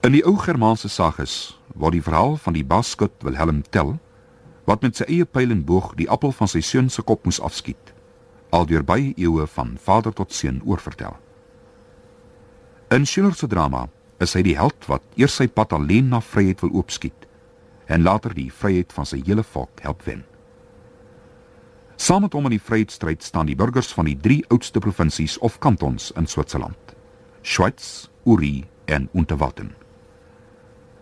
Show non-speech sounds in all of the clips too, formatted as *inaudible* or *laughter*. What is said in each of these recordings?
In die ou Germaanse sagas word die verhaal van die Baskut Wilhelm Tell wat met sy eie pyl en boog die appel van sy seun se kop moes afskiet, aldeur baie eeue van vader tot seun oorvertel. In Schiller se drama is hy die held wat eers sy pad alleen na vryheid wil oopskiet en later die vryheid van sy hele volk help wen. Saam met hom in die vryheidsstryd staan die burgers van die drie oudste provinsies of kantons in Switserland: Schweiz, Uri en Unterwalden.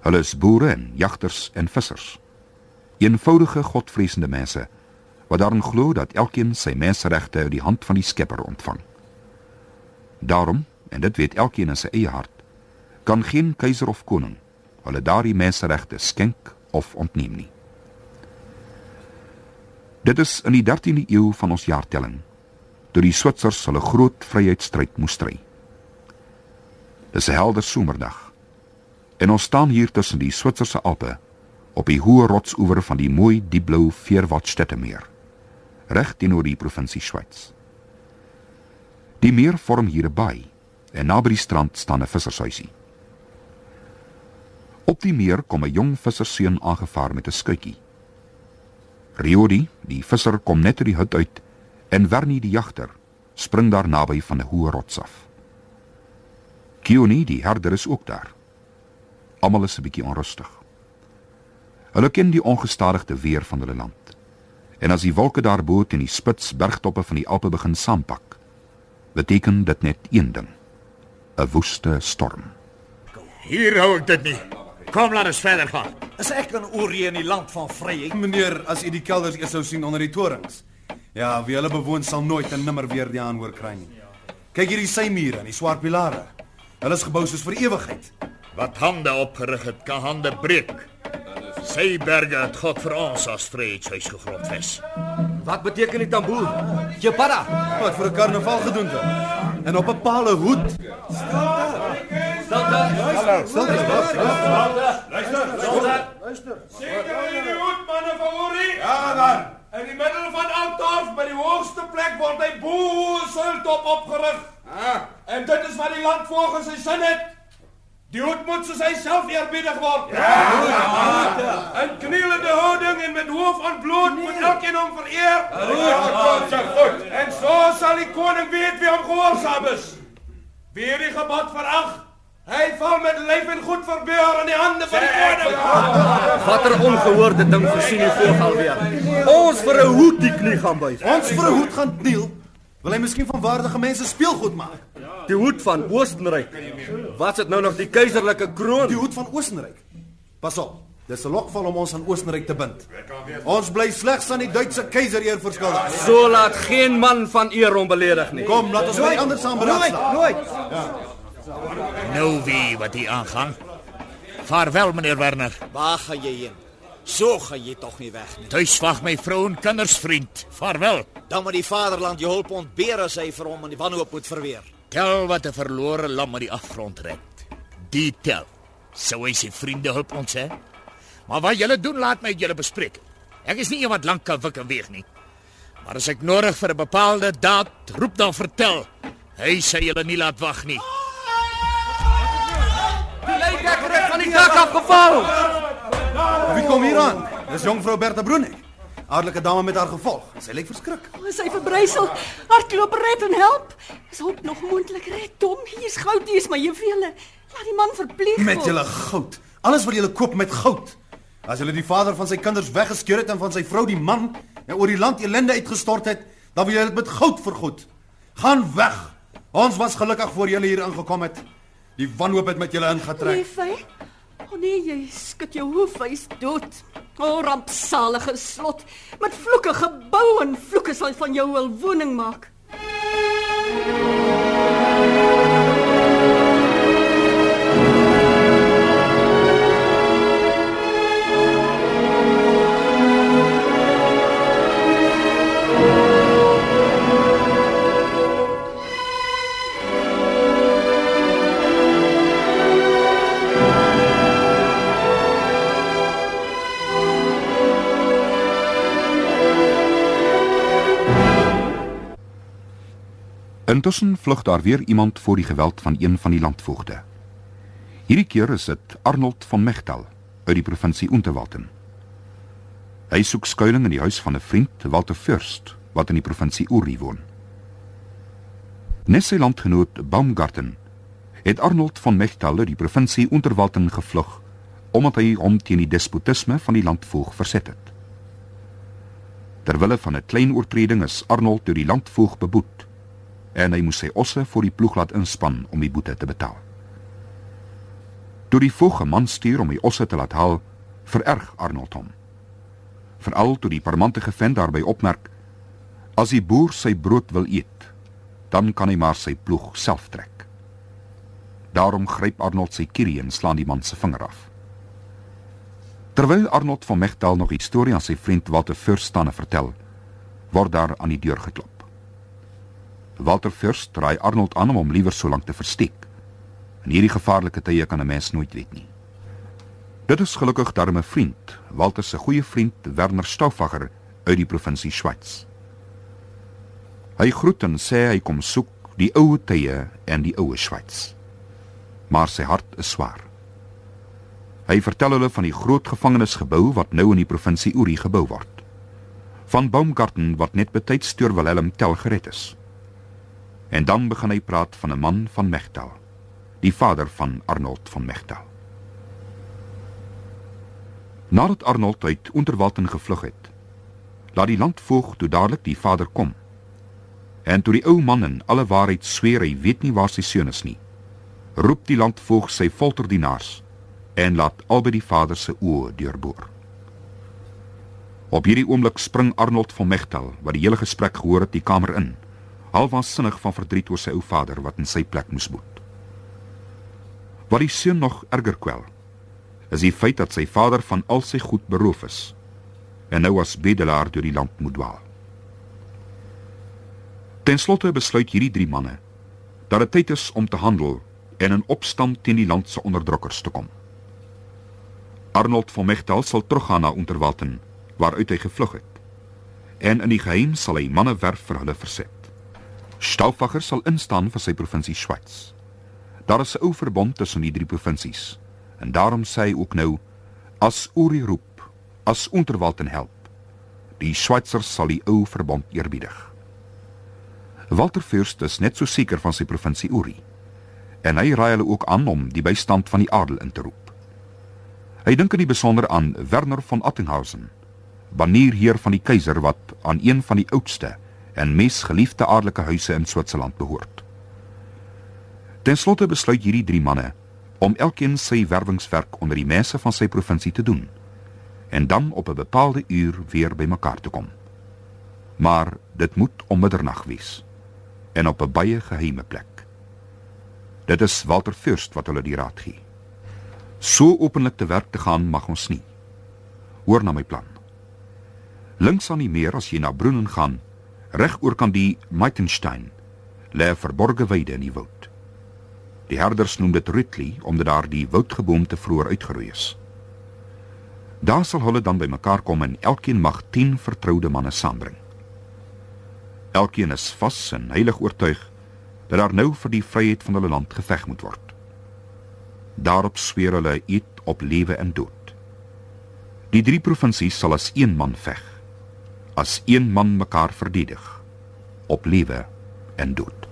Hulle is boere en jagters en vissers. Eenvoudige godvreesende mense wat daarin glo dat elkeen sy menseregte uit die hand van die Skepper ontvang. Daarom, en dit weet elkeen in sy eie hart, kan geen keiser of koning hulle daardie menseregte skenk of ontneem nie. Dit is in die 13de eeu van ons jaartelling toe die Switsers hulle groot vryheidsstryd moes stry. Dis 'n helder somerdag En ons staan hier tussen die Switserse Alpe op die hoë rotsoewer van die mooi diepblou Veerwaldstättemeer, reg teenoor die provinsie Schweiz. Die meer vorm hier 'n baai en naby die strand staan 'n vissershuisie. Op die meer kom 'n jong visserseun aangevaar met 'n skuitjie. Riodi, die visser kom net uit die hut uit en Wernie die jagter spring daar naby van 'n hoë rots af. Kioni, die herder is ook daar. Almal is 'n bietjie onrustig. Hulle ken die ongestadigde weer van hulle land. En as die wolke daarbo teen die spits bergtoppe van die Alpe begin saampak, beteken dit net een ding: 'n woeste storm. Hier hou ek dit nie. Kom laat ons verder gaan. Is ek in Orie in die land van vryheid? Meneer, as u die kelders eers sou sien onder die torings. Ja, wie hulle bewoon sal nooit en nimmer weer die aanhoor kry nie. Kyk hierdie symure en die swart pilare. Hulle is gebou soos vir ewigheid. Wat hande opgerig het, kan hande breek. Sy berge het God vir ons as vryheidshuis gegrondves. Wat beteken die tamboer? Jepara. Wat vir 'n karnaval gedoen het. En op 'n paal 'n hoed. Stilte. Hallo. Stilte. Luister. Luister. Seker in die hoed manne van Ori? Ja dan. In die middel van Altdorp by die hoogste plek word hy bo sultop opgerig. Ah. En dit is wat die land volgens sy sin het. Die hoed moet soos hy self eerbiedig word. Ja. ja. En knielende houding en met hoof ontbloot nee. moet elkeen hom vereer. Ja, goed, ja, goed. En so sal die koning weet wie hom gehoorsaam is. Wie die gebod verag, hy val met lyf en goed verbeur in die hande van die koning. Watter ongehoorde ding gesien hier voor alweer. Ons vir 'n hoed die knie gaan buig. Ons vir 'n hoed gaan kniel. Wil hy miskien van waardige mense speelgoed maak? Die hoed van Oostenryk. Wat is dit nou nog die keiserlike kroon? Die hoed van Oostenryk. Pas op. Dis 'n lokval om ons aan Oostenryk te bind. Ons bly slegs aan die Duitse keiser eer verskuldig. So laat geen man van eer hom beledig nie. Kom, laat ons by ander saam beraad. Nooit, nooit. Ja. Nou wie wat hier aangaan. Vaarwel meneer Werner. Waar gaan jy heen? So gaan jy tog nie weg nie. Tuis wag my vrou en kinders vriend. Vaarwel. Dan moet die vaderland jou hulp ontbeer as hy vir hom in die wanhoop moet verweer. Tel wat 'n verlore lam uit die afgrond red. Die tel. Sou hy sy vriende hulp ons hè? Maar wat julle doen laat my julle bespreek. Ek is nie iemand lank kan wik en weeg nie. Maar as ek nodig vir 'n bepaalde daad roep dan vertel. Hy sê julle nie laat wag nie. Die leidekker het van die dak afgeval. Wie kom hier aan? Dis jongvrou Bertha Broenek. Aardelike dame met haar gevolg. Sy lyk verskrik. O, sy verbrysel. Hardloop red en help. Is hulp nog moontlik red? Tom, hier is goud, hier is my juwele. Laat die man verpleeg word. Met julle goud. Alles wat julle koop met goud. As julle die vader van sy kinders weggeskeur het en van sy vrou die man en oor die land elende uitgestort het, dan wil julle dit met goud vergoed. Gaan weg. Ons was gelukkig voor julle hier ingekom het. Die wanhoop het met julle ingetrek. Nee. O oh nee, jy skud jou hoof, hy's dood. O oh, rampsalige slot, met vloeke gebou en vloeke sal van jou 'n woning maak. Intussen vlug daar weer iemand voor die geweld van een van die landvoogde. Hierdie keer is dit Arnold van Mechtal uit die provinsie Unterwalden. Hy soek skuilings in die huis van 'n vriend, Walter Fürst, wat in die provinsie Uri woon. Net sy landgenoot Baumgarten het Arnold van Mechtal uit die provinsie Unterwalden gevlug omdat hy hom teen die despotisme van die landvoog verset het. Terwille van 'n klein oortreding is Arnold deur die landvoog beboet en hy moes sy osse vir die ploeg laat inspann om die boete te betaal. Toe die voog 'n man stuur om die osse te laat haal, vererg Arnold hom. Veral toe die parmantige vent daarby opmerk: As die boer sy brood wil eet, dan kan hy maar sy ploeg self trek. Daarom gryp Arnold sy kierie en slaan die man se vinger af. Terwyl Arnold van Mechtal nog iets storie aan sy vriend Walter Fürst staan en vertel, word daar aan die deur geklop. Walter Fürst draai Arnold aan om hom liewer so lank te versteek. In hierdie gevaarlike tye kan 'n mens nooit weet nie. Dit is gelukkig darme vriend, Walter se goeie vriend Werner Stauffacher uit die provinsie Schweiz. Hy groet en sê hy kom soek die ou tye en die ou Schweiz. Maar sy hart is swaar. Hy vertel hulle van die groot gevangenisgebou wat nou in die provinsie Uri gebou word. Van Baumgarten wat net betyds deur Willem Tell gered is. En dan begin hy praat van 'n man van Mechtal, die vader van Arnold van Mechtal. Nadat Arnold uit Unterwalden gevlug het, laat die landvoog toe dadelik die vader kom. En toe die ou man in alle waarheid sweer hy weet nie waar sy seun is nie, roep die landvoog sy folterdienaars en laat albei die vader se oë deurboor. Op hierdie oomblik spring Arnold van Mechtal, wat die hele gesprek gehoor het, die kamer in, halfwaansinnig van verdriet oor sy ou vader wat in sy plek moes boet. Wat die seun nog erger kwel, is die feit dat sy vader van al sy goed beroof is en nou as bedelaar deur die land moet dwaal. Ten slotte besluit hierdie drie manne dat dit tyd is om te handel en in opstand teen die land se onderdrukkers te kom. Arnold van Mechtal sal teruggaan na Unterwalden waaruit hy gevlug het. En in die geheim sal hy manne werf vir hulle verset. Stauffacher sal instaan vir sy provinsie Schweiz. Daar is 'n ou verbond tussen die drie provinsies en daarom sê hy ook nou as Uri roep, as Unterwalden help. Die Schweizers sal die ou verbond eerbiedig. Walter Fürst is net so seker van sy provinsie Uri en hy raai hulle ook aan om die bystand van die adel in te roep. Hy dink in die besonder aan Werner von Attinghausen, banierheer van die keiser wat aan een van die oudste en mees geliefde adelike huise in Switserland behoort. Ten slotte besluit hierdie drie manne om elkeen sy werwingswerk onder die mense van sy provinsie te doen en dan op 'n bepaalde uur weer bymekaar te kom. Maar dit moet om middernag wees en op 'n baie geheime plek. Dit is Walter Fürst wat hulle die raad gee. So openlik te werk te gaan mag ons nie. Hoor na my plan. Links aan die meer as jy na Broenen gaan, reg oor kan die Meitenstein lê verborge weide in die woud. Die herders noem dit Rütli omdat daar die woudgeboomte vroeër uitgeroei is. Daar sal hulle dan bymekaar kom en elkeen mag 10 vertroude manne saambring. Elkeen is vas en heilig oortuig dat daar nou vir die vryheid van hulle land geveg moet word. Daarop sweer hulle eet op lewe en dood. Die drie provinsies sal as een man veg. As een man mekaar verdedig op lewe en dood.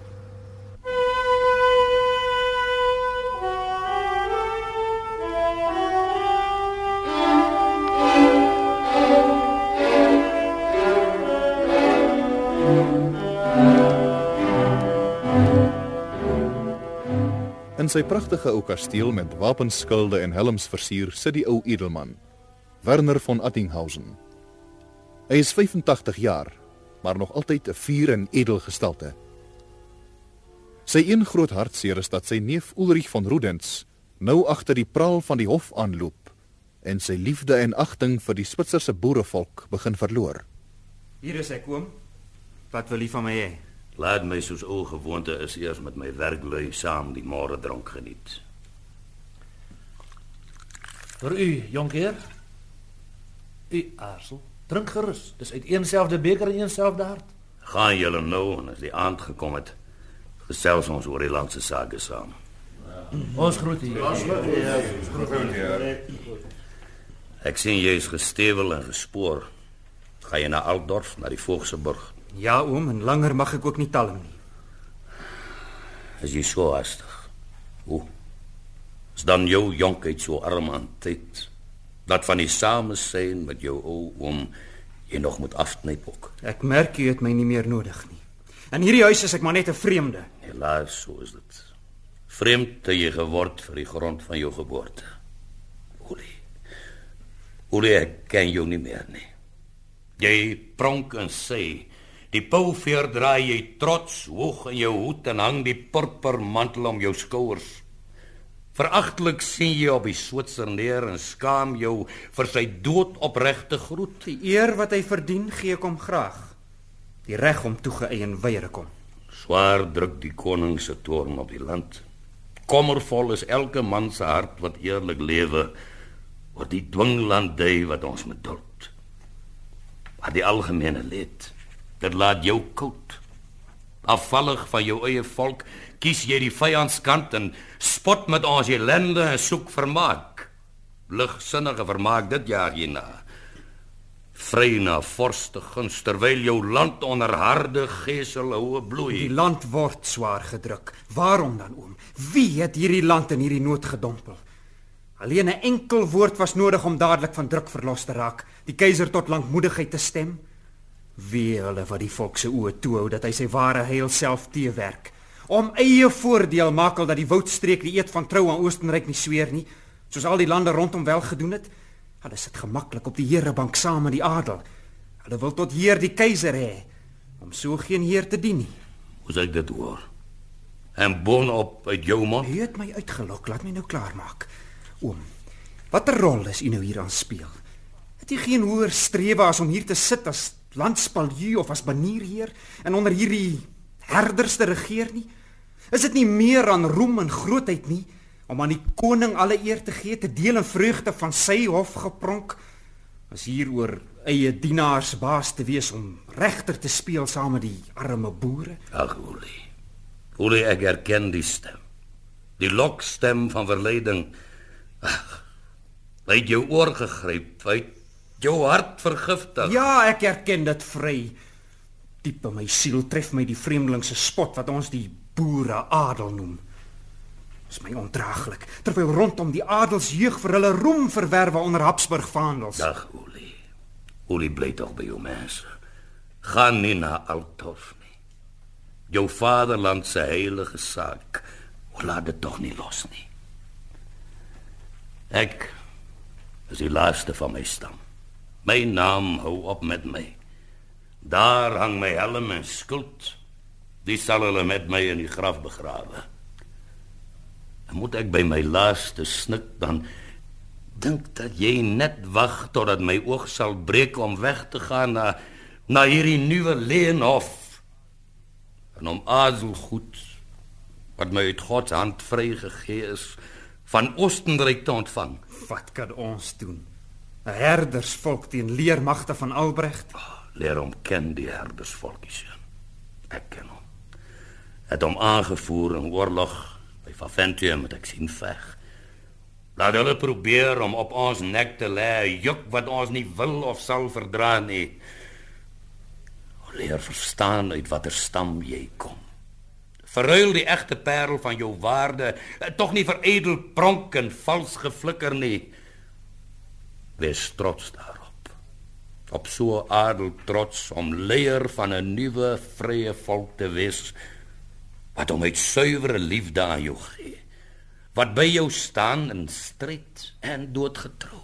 In sy pragtige ou kasteel met wapenskilde en helms versier sit die ou edelman, Werner von Attinghausen. Hy is 85 jaar, maar nog altyd 'n vuur en edel gestalte. Sy een groot hartseer is dat sy neef Ulrich von Rudens nou agter die praal van die hof aanloop en sy liefde en agting vir die Switserse boerevolk begin verloor. Hier is ek oom. Wat wil u van my hê? Laat my soos ou gewoonte is eers met my werklui saam die môre dronk geniet. Vir u, jonker. U arsel, drink gerus. Dis uit eenselfde beker en eenselfde hart. Gaan julle nou en as die aand gekom het, gesels ons oor die landse sake saam. Ons groet u. Ek sien jy is gestewel en gespoor. Ga jy na Altdorf, na die Voogse burg? Ja, oom, en langer mag ek ook nie talm nie. Is jy so hastig? Hoe? Is dan jou jonkheid so arm aan tyd? Dat van die samesyn met jou ou oom jy nog moet afknyp ook. Ek merk jy het my nie meer nodig nie. In hierdie huis is ek maar net 'n vreemde. Helaas, so is dit. Vreemd te jy geword vir die grond van jou geboorte. Olie. Olie, ek ken jou nie meer nie. Jy pronk en sê, die pouveer draai jy trots hoog in jou hoed en hang die purper mantel om jou skouers. Veragtelik sien jy op die Switser neer en skaam jou vir sy doodopregte groet. Die eer wat hy verdien, gee ek hom graag. Die reg om toegeëien wyre kom. Swaar druk die koning se toorn op die land. Kommervol is elke man se hart wat eerlik lewe oor die dwinglandy wat ons met duld. Maar die algemene leed, dit laat jou koud. Afvallig van jou eie volk, kies jy die vyandskant en spot met ons ellende en soek vermaak. Ligsinnige vermaak dit jaar hierna. Vry na vorste guns terwyl jou land onder harde gesel houe bloei. Die land word swaar gedruk. Waarom dan oom? Wie het hierdie land in hierdie nood gedompel? Alleen 'n enkel woord was nodig om dadelik van druk verlos te raak, die keiser tot lankmoedigheid te stem. Wie hulle wat die volk se oë toehou dat hy sy ware heil self teewerk. Om eie voordeel maak al dat die woudstreek die eed van trou aan Oostenryk nie sweer nie, soos al die lande rondom wel gedoen het. Hulle sit gemaklik op die herebank saam met die adel. Hulle wil tot heer die keiser hê om so geen heer te dien nie. Hoe sê ek dit hoor? En boonop uit jou mond? Jy het my uitgelok, laat my nou klaar maak. Oom, watter rol is u nou hier aan speel? Het u geen hoër strewe as om hier te sit as landspalju of as banierheer en onder hierdie herders te regeer nie? Is dit nie meer aan roem en grootheid nie om aan die koning alle eer te gee, te deel in vreugde van sy hof gepronk, as hier oor eie dienaars baas te wees om regter te speel saam met die arme boere? Ag, Olie. Olie, ek herken die stem. Die lokstem van verleiding. Ag, hy het jou oor gegryp, hy jou hart vergiftig. Ja, ek erken dit vry. Diep in my siel tref my die vreemdelingse spot wat ons die boere adel noem. Dis my ondraaglik terwyl rondom die adelsjeug vir hulle roem verwerwe onder Habsburg vaandels. Dag, Olie. Olie bly tog by jou mense. Gaan nie na Altdorf nie. Jou vaderland se heilige saak. Laat dit tog nie los nie. Ek is die laaste van my stam. My naam hou op met my. Daar hang my helm en skild. Die sal hulle met my in die graf begrawe. En moet ek by my laaste snik dan dink dat jy net wag totdat my oog sal breek om weg te gaan na na hierdie nuwe leenhof en om azelgoed wat my uit God se hand vrygegee is van Oostenryk te ontvang. Wat kan ons doen? 'n Herdersvolk teen leermagte van Albrecht. Oh, leer hom ken die herdersvolkie seun. Ek ken hom. Het hom aangevoer in oorlog by Faventium met ek sien veg. Laat hulle probeer om op ons nek te lê, juk wat ons nie wil of sal verdra nie. Leer verstaan uit watter stam jy kom. Verruil die egte parel van jou waarde tog nie vir edel pronk en vals geflikker nie. Wees trots daarop. Op so adel trots om leier van 'n nuwe vrye volk te wees wat hom uit suiwere liefde aan jou gee. Wat by jou staan in stryd en doodgetrou.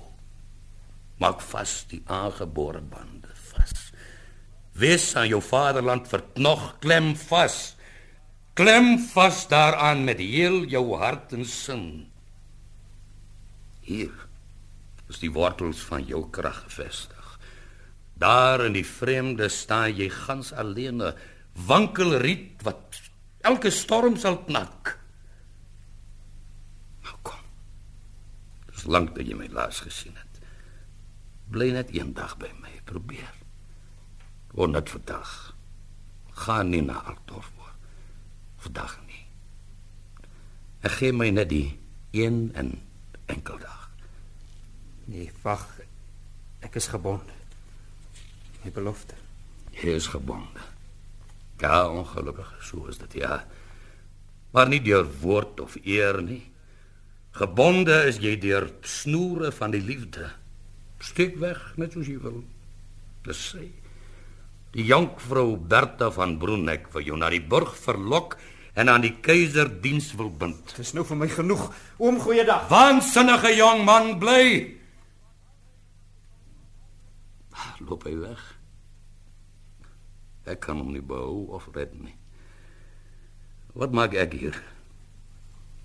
Maak vas die aangebore bande vas. Wees aan jou vaderland verknog klem vas. Klem vas daaraan met heel jou hart en sin. Hier is die wortels van jou krag gevestig. Daar in die vreemde staan jy gans alleen, wankelriet wat elke storm sal knak. Nou kom. Dis lank dat jy my laas gesien het. Bly net eendag by my, probeer. Word net vandag. Gaan nie na Altdorp. Vandag nie. Ek gee my net die een en enkel dag. Nee, wag. Ek is gebond. My belofte. Jy is gebonde. Ja, ongelukkig, so is dit ja. Maar nie deur woord of eer nie. Gebonde is jy deur snoere van die liefde. Steek weg net soos jy wil. Dis sy. Die jonkvrou Bertha van Broenek wat jou na die burg verlok en aan die keiser diens wil bind. Dis nou vir my genoeg. Oom, goeiedag. Waansinnige jong man bly. Loop hy weg. Ek kan hom nie behou of red nie. Wat maak ek hier?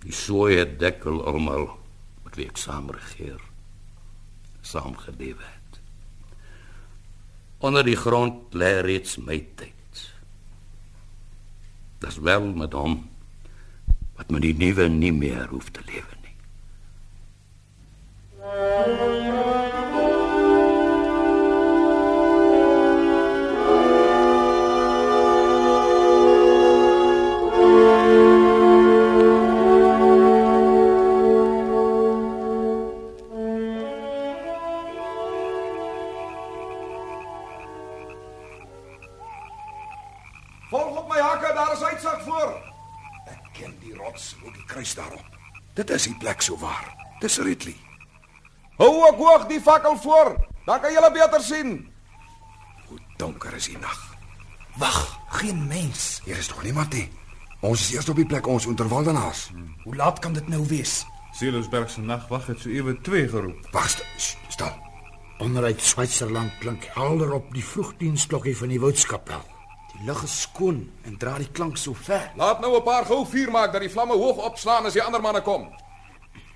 Die soeie dekkel almal met wie ek saam regeer. Saam gelewe het. Onder die grond lê reeds my tyd. Dis wel met hom wat my die nuwe nie meer hoef te lewe nie. Kruis daarop. Dit is die plek so waar. Dis Ridley. Hou ook hoog die fakkel voor, dan kan julle beter sien. Hoe donker is die nag. Wag, geen mens. Hier is nog niemand nie. Ons is eers op die plek ons onderwaldenaars. Hoe laat kan dit nou wees? Sileusberg se nagwag het so ewe 2 geroep. Wag, st st- stil. Onderuit Switserland klink helder op die vroegdiensklokkie van die woudskapel. Die lug is skoon en dra die klank so ver. Laat nou 'n paar gou vuur maak dat die vlamme hoog opslaan as die ander manne kom.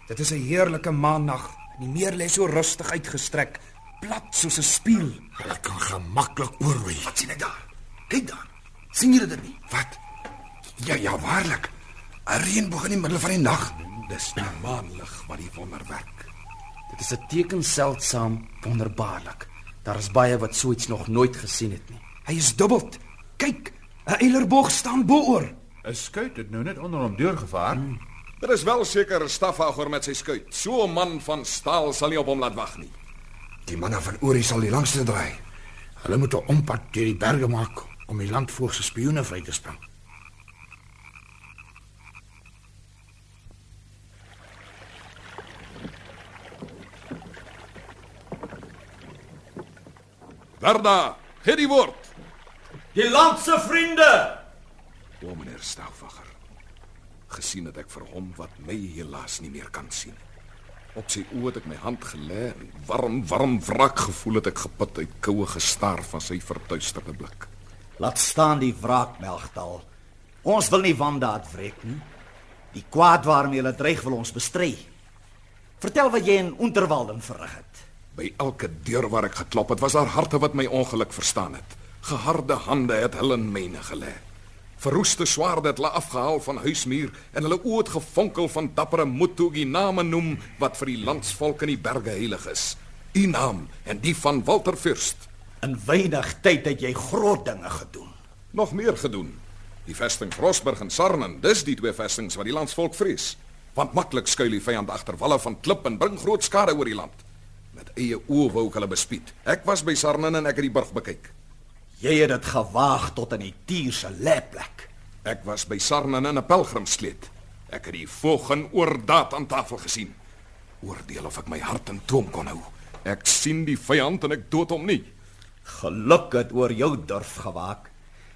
Dit is 'n heerlike maandag. Die meer lê so rustig uitgestrek, plat soos 'n spieël. Hulle kan gemaklik oorwy. Wat sien ek daar? Kyk daar. sien julle dit nie? Wat? Ja, ja, waarlik. 'n Reënboog in die middel van die nag. Dis die maanlig wat die wonder werk. Dit is 'n teken seldsaam wonderbaarlik. Daar is baie wat so iets nog nooit gesien het nie. Hy is dubbeld. Kyk, 'n eilerboog staan bo-oor. 'n Skuit het nou net onder hom deurgevaar. Hmm. Dit is wel seker 'n stafhouer met sy skuit. So 'n man van staal sal nie op hom laat wag nie. Die manne van Ori sal die langste draai. Hulle moet 'n ompad deur die berge maak om die landvoog se spioene vry te spring. Verda, gee die woord. Die land se vriende. O, meneer Stauffacher. Gesien het ek vir hom wat my helaas nie meer kan sien. Op sy oë het ek my hand gelê en warm, warm wrak gevoel het ek geput uit koue gestaar van sy verduisterde blik. Laat staan die wraak Melgdal. Ons wil nie wandaad wreek nie. Die kwaad waarmee hulle dreig wil ons bestry. Vertel wat jy in Unterwalden verrig het. By elke deur waar ek geklop het, was daar harte wat my ongeluk verstaan het. Geharde hande het hulle in myne gelê. Verroeste swaarde het hulle afgehaal van huismuur en hulle oë het gefonkel van dappere moed toe die name noem wat vir die landsvolk in die berge heilig is. U naam en die van Walter Fürst. In weinig tyd het jy groot dinge gedoen. Nog meer gedoen. Die vesting Frostburg en Sarnen, dis die twee vestings wat die landsvolk vrees. Want maklik skuil die vyand agter walle van klip en bring groot skade oor die land. Met eie oë wou ek hulle bespied. Ek was by Sarnen en ek het die burg bekyk. Jy het dit gewaag tot in die tier se lêplek. Ek was by Sarnen in 'n pelgrimskleed. Ek het die volgen oordaat aan tafel gesien. Oordeel of ek my hart in toom kon hou. Ek sien die vyand en ek dood hom nie. Geluk het oor jou durf gewaak.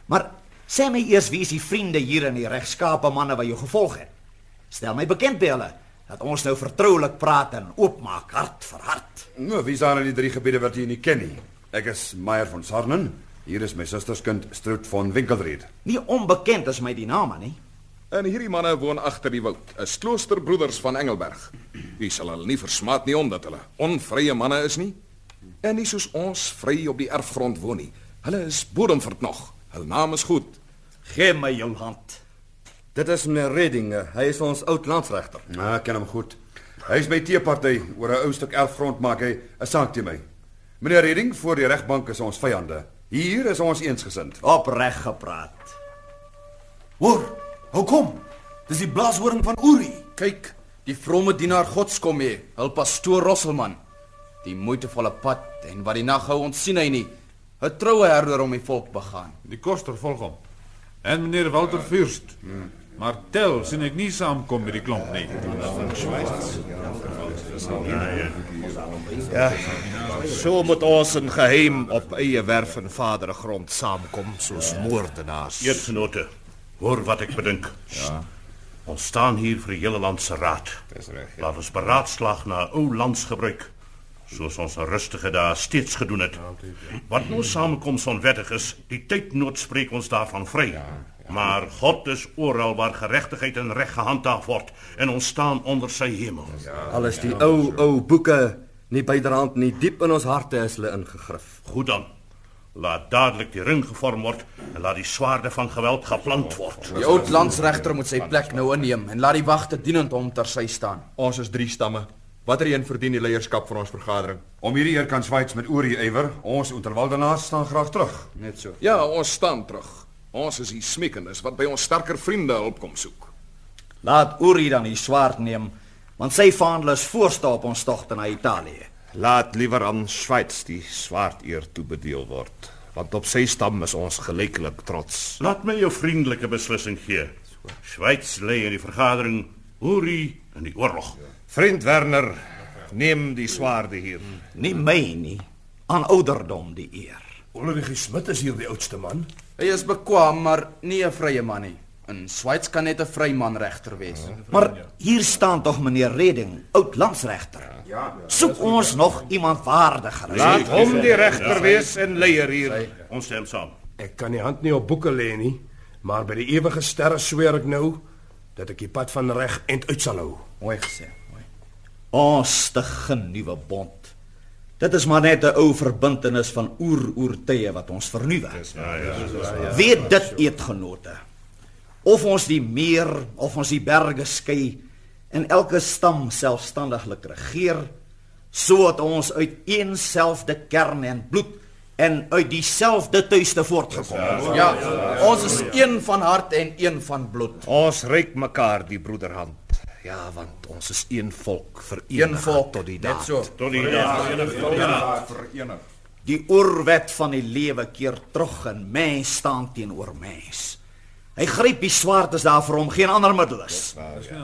Maar sê my eers wie is die vriende hier in die regskape manne wat jou gevolg het? Stel my bekend by hulle dat ons nou vertroulik praat en oopmaak hart vir hart. Nou, wie is daar in die drie gebiede wat jy nie ken nie? Ek is Meyer van Sarnen. Hier is my susterskind Strout van Winkelried. Nie onbekend is my die name nie. En hierdie manne woon agter die woud, is kloosterbroeders van Engelberg. Wie sal hulle nie versmaat nie omdat hulle onvrye manne is nie? En nie soos ons vry op die erfgrond woon nie. Hulle is bodemverd nog. Hul naam is goed. Gee my jou hand. Dit is meneer Redding. Hy is ons oud landsregter. Ja, ek ken hom goed. Hy is by teeparty oor 'n ou stuk erfgrond maak hy 'n saak teen my. Meneer Redding, voor die regbank is ons vyande. Hier is ons eensgesind. Opreg gepraat. Hoor, hou kom. Dis die blaashoring van Uri. Kyk, die vrome dienaar Gods kom hier, hul pastoor Rosselman. Die moeitevolle pad en wat die nag hou ons sien hy nie. 'n Troue herder om die volk begaan. Die koster volg hom. En meneer Walter Fürst. Maar tel sien ek nie saamkom met die klomp nie. Ja. So moet ons in geheim op eie werf en vadergrond saamkom soos moordenaars. Eersgenote, hoor wat ek bedink. Ja. Ons staan hier vir die hele land se raad. Dis reg. Ja. Laat ons beraadslaag na ou landsgebruik soos ons in rustige dae steeds gedoen het. Wat nou samekoms onwettig is, die tydnood spreek ons daarvan vry. Ja, ja. Maar God is oral waar geregtigheid en reg gehandhaaf word en ons staan onder sy hemel. Ja, Alles die ou ou boeke nie byderhand nie diep in ons harte is hulle ingegrif. Goed dan. Laat dadelik die ring gevorm word en laat die swaarde van geweld geplant word. Die oud landsregter moet sy plek nou inneem en laat die wagte dienend hom ter sy staan. Ons is drie stamme. Watter een verdien die leierskap van ons vergadering? Om hierdie eer kan Swits met Uri ywer. Ons Unterwaldenaars staan graag terug. Net so. Ja, ons staan terug. Ons is die smiekendes wat by ons sterker vriende hulp kom soek. Laat Uri dan die swaard neem, want sy vaandel is voorste op ons togte na Italië. Laat liewer aan Swits die swaard eer toebedeel word, want op sy stam is ons gelyklik trots. Laat my jou vriendelike beslissing gee. Swits lê in die vergadering, Uri in die oorlog. Vriend Werner, neem die swaarde hier. Nie my nie, aan ouderdom die eer. Ulrich Smit is hier die oudste man. Hy is bekwam, maar nie 'n vrye man nie. In Swits kan net 'n vryman regter wees. Maar hier staan tog meneer Redding, oud landsregter. Ja. Soek ons nog iemand waardiger. Laat hom die regter wees en leier hier. Ons stem saam. Ek kan nie hand nie op boeke lê nie, maar by die ewige sterre sweer ek nou dat ek die pad van reg end uit sal hou. Mooi gesê. Ons stig 'n nuwe bond. Dit is maar net 'n ou verbintenis van oer-oertye wat ons vernuwe. Ja, ja. Weet dit eetgenote. Of ons die meer of ons die berge skei en elke stam selfstandiglik regeer, sodat ons uit een selfde kern en bloed en uit dieselfde tuiste voortgekom het. Ja, ons is een van hart en een van bloed. Ons reik mekaar die broederhand. Ja, want ons is een volk verenig Een volk tot die net daad. so. Tot die dag. Verenig. Die oerwet van die lewe keer terug en mens staan teenoor mens. Hy gryp die swaard as daar vir hom geen ander middel is.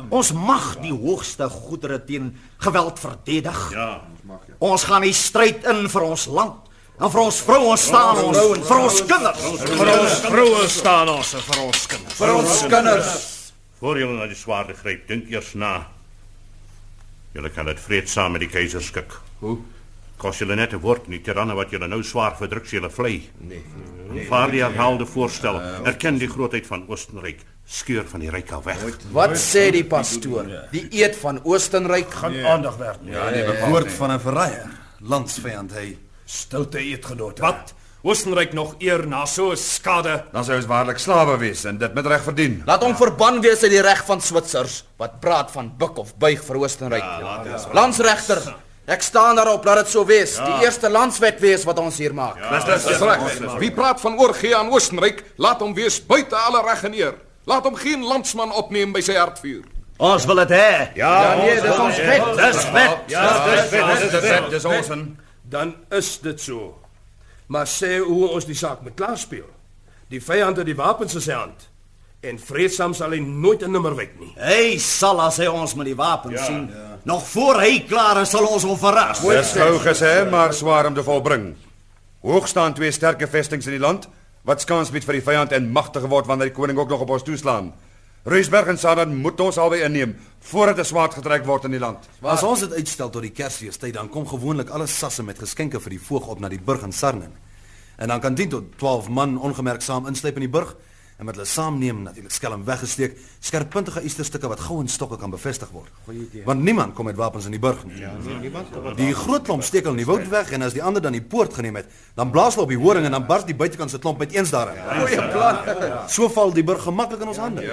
Ons mag die hoogste goedere teen geweld verdedig. Ja. Ons gaan die stryd in vir ons land. En vir ons vrouens staan ons, vir ons kinders. Vir ons vroue staan ons en vir ons kinders. Vir ons kinders. Voor julle na die swaarde gryp, dink eers na. Julle kan dit vreedsaam met die keiser skik. Hoe? Kos julle net 'n woord nie tiranne wat julle nou swaar verdruk, julle vlei. Nee. Vaar die herhaalde voorstel. Erken die grootheid van Oostenryk. Skeur van die ryk af weg. Wat sê die pastoor? Die eed van Oostenryk gaan nee. aandag werd nie. Ja, die woord van 'n verraaier, landsvyand hy. Stilte eetgenote. Wat? Oostenryk nog eer na so 'n skade. Dan sou ons waarlik slawe wees en dit met reg verdien. Laat hom verban wees uit die reg van Switsers wat praat van buk of buig vir Oostenryk. Ja, Landsregter, ek staan daarop dat dit so wees. Ja. Die eerste landswet wees wat ons hier maak. Dis dis reg. Wie praat van oorgee aan Oostenryk, laat hom wees buite alle reg en eer. Laat hom geen landsman opneem by sy hartvuur. Ons wil dit hê. Ja, Ja, nee, dis ons wet. Dis wet. Ja, dis wet. Dis wet, dis ons dan is dit so. Maar sê hoe ons die saak moet klaarspeel. Die vyand het die wapens in sy hand. En vreedsaam sal hy nooit 'n nimmer wyk nie. Hy sal as hy ons met die wapens ja, sien, ja. nog voor hy klaar is sal ons hom verras. Dis gou gesê, maar swaar om te volbring. Hoog staan twee sterke vestings in die land wat skans bied vir die vyand en magtig word wanneer die koning ook nog op ons toeslaan. Ruisberg en Sadan moet ons albei inneem voordat 'n swaard getrek word in die land. As ons dit uitstel tot die Kersfeestyd, dan kom gewoonlik alle sasse met geskenke vir die voog op na die burg in Sarnen. En dan kan 10 tot 12 man ongemerksaam insluip in die burg en met hulle saamneem natuurlik skelm weggesteek, skerppuntige esterstukke wat gou in stokke kan bevestig word. Want niemand kom met wapens in die burg nie. Ja, niemand. Die groot klomp steek hulle in die woud weg en as die ander dan die poort geneem het, dan blaas hulle op die horing en dan bars die buitekant se klomp met eens daarin. Goeie plan. So val die burg gemaklik in ons hande.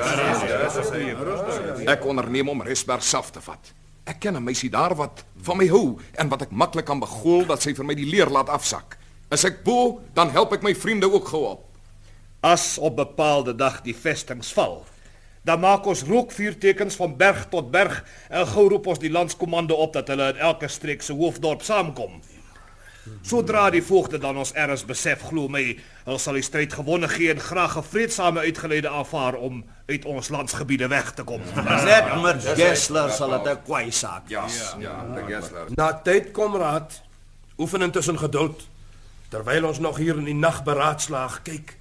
Ek onderneem om Resberg self te vat. Ek ken 'n meisie daar wat van my hou en wat ek maklik kan begool dat sy vir my die leer laat afsak. As ek bo, dan help ek my vriende ook gou op. As op bepaalde dag die vestings val, Dan maak ons rookvuurtekens van berg tot berg en gou roep ons die landskomando op dat hulle in elke streek se hoofdorp saamkom. Sodra die voogde dan ons erns besef glo my, hulle sal die stryd gewonne gee en graag 'n vreedsame uitgeleide aanvaar om uit ons landsgebiede weg te kom. *laughs* Net met Gessler sal dit 'n kwai saak. Ja, ja, die Gessler. Na tyd kom raad. Oefen intussen geduld. Terwyl ons nog hier in die nag beraadslaag, kyk.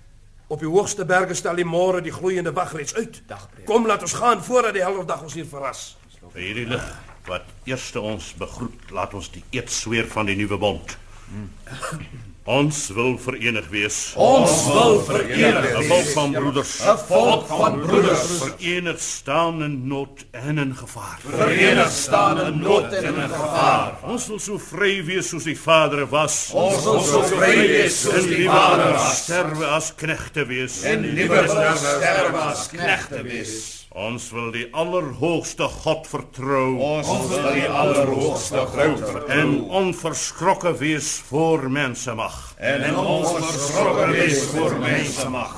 Op die hoogste berge stel die môre die gloeiende wag reeds uit. Kom laat ons gaan voordat die helderdag ons hier verras. Vir hierdie lig wat eerste ons begroet, laat ons die eed sweer van die nuwe bond. Ons wil verenig wees. Ons wil verenig 'n wees. volk van broeders. 'n volk van broeders. Verenig staan in nood en in gevaar. Verenig staan in nood en in gevaar. Ons wil so vry wees soos die Vader was. Ons wil so vry wees soos En die liewer Vader was. Sterwe as knegte wees. En liewer sterwe as knegte wees. Ons wil die allerhoogste God vertrou. Ons wil die allerhoogste God vertrou. En onverskrokke wees voor mense mag. En onverskrokke wees voor mense mag.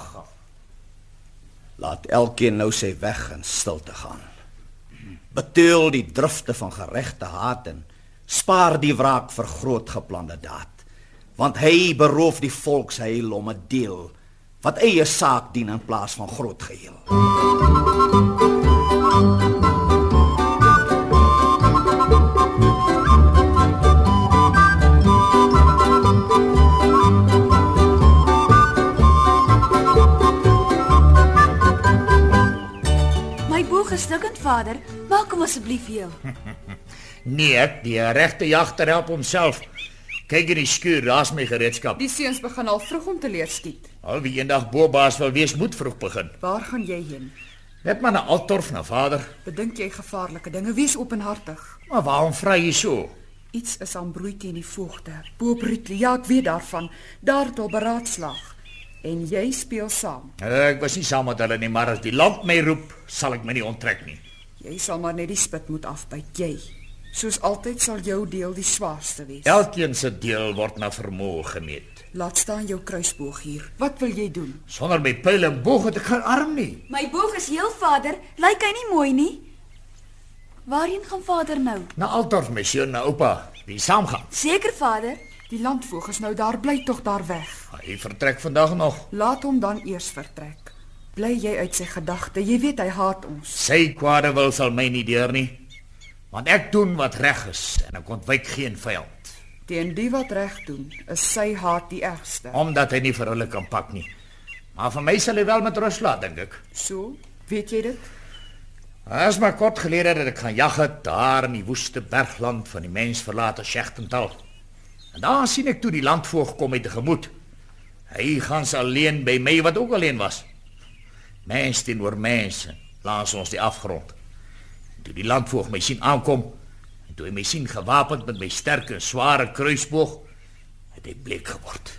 Laat elkeen nou sy weg in stilte gaan. Beteul die drifte van geregte haat en spaar die wraak vir groot geplande daad. Want hy beroof die volksheil om 'n deel wat eie saak dien in plaas van groot geheel. My vader. Maak hom asseblief heel. *laughs* Nee, die regte jagter help homself. Kyk in die skuur, daar's my gereedskap. Die seuns begin al vroeg om te leer skiet. Al wie eendag bobaas wil wees, moet vroeg begin. Waar gaan jy heen? Net maar na Altorf na vader. Bedink jy gevaarlike dinge? Wees openhartig. Maar waarom vra jy so? Iets is aan broei teen die voogte. Boop Rutli, ja, ek weet daarvan. Daar het al beraadslaag. En jy speel saam. Ek was nie saam met hulle nie, maar as die land my roep, sal ek my nie onttrek nie. Jy sal maar net die spit moet afbyt, jy. Soos altyd sal jou deel die swaarste wees. Elkeen se deel word na vermoë gemeet. Laat staan jou kruisboog hier. Wat wil jy doen? Sonder my pyl en boog het ek geen arm nie. My boog is heel, vader. Lyk hy nie mooi nie? Waarheen gaan vader nou? Na Altorf my seun na oupa, wie saamgaan. Seker, vader. Die landvoog is nou daar, bly tog daar weg. Hy vertrek vandag nog. Laat hom dan eers vertrek. Bly jy uit sy gedagte. Jy weet hy haat ons. Sy kwade wil sal my nie deur nie. Want ek doen wat reg is en ek ontwyk geen vyand, Teen die wat reg doen, is sy haat die ergste. omdat hy nie vir hulle kan pak nie. Maar vir my sal hy wel met rus laat, dink ek. So, weet jy dit? As maar kort gelede dat ek gaan jag het daar in die woeste bergland van die mensverlate Schechtental. En daar sien ek toe die landvoog kom met tegemoet. Hy gaan alleen by my wat ook alleen was. Mens teenoor mense, langs ons die afgrond. En toe die landvoog my sien aankom, en toe hy my sien gewapend met my sterk en sware kruisboog, het hy bleek geword.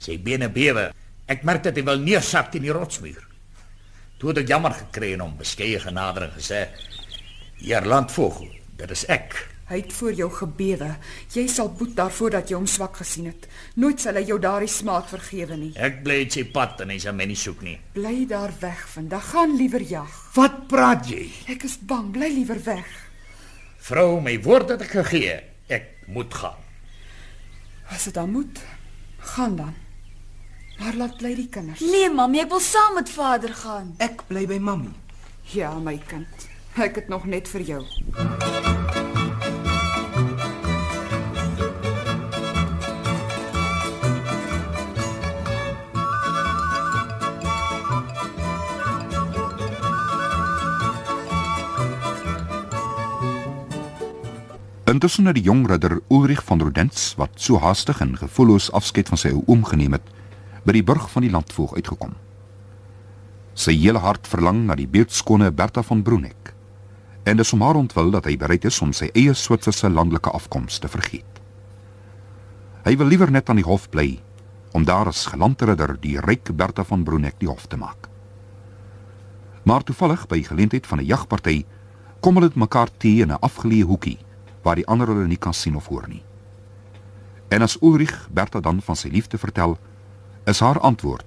Sy bene bewe. Ek merk dat hy wil neersak teen die rotsmuur. Toe het ek jammer gekry en hom beskeie genader en gesê: "Heer landvoog, dit is ek." Hy het voor jou gebewe. Jy sal boet daarvoor dat jy hom swak gesien het. Nooit sal hy jou daardie smaak vergewe nie. Ek bly uit sy pad en hy sal my nie soek nie. Bly daar weg vandag. Gaan liewer jag. Wat praat jy? Ek is bang. Bly liewer weg. Vrou, my woord het ek gegee. Ek moet gaan. As dit dan moet, gaan dan. Maar laat bly die kinders. Nee, mami, ek wil saam met vader gaan. Ek bly by mammy. Ja, my kind. Ek het nog net vir jou. Intussen het die jong ridder Ulrich van Rodens, wat so haastig en gevoelloos afskeid van sy ou oom geneem het, by die burg van die landvoog uitgekom. Sy hele hart verlang na die beeldskone Bertha van Bruneck. En dit is om haar ontwil dat hy bereid is om sy eie Switserse landelike afkoms te vergeet. Hy wil liewer net aan die hof bly om daar as gelandridder die ryk Bertha van Bruneck die hof te maak. Maar toevallig by geleentheid van 'n jagparty kom hulle mekaar te in 'n afgeleë hoekie waar die ander hulle nie kan sien of hoor nie. En as Ulrich Bertha dan van sy liefde vertel, is haar antwoord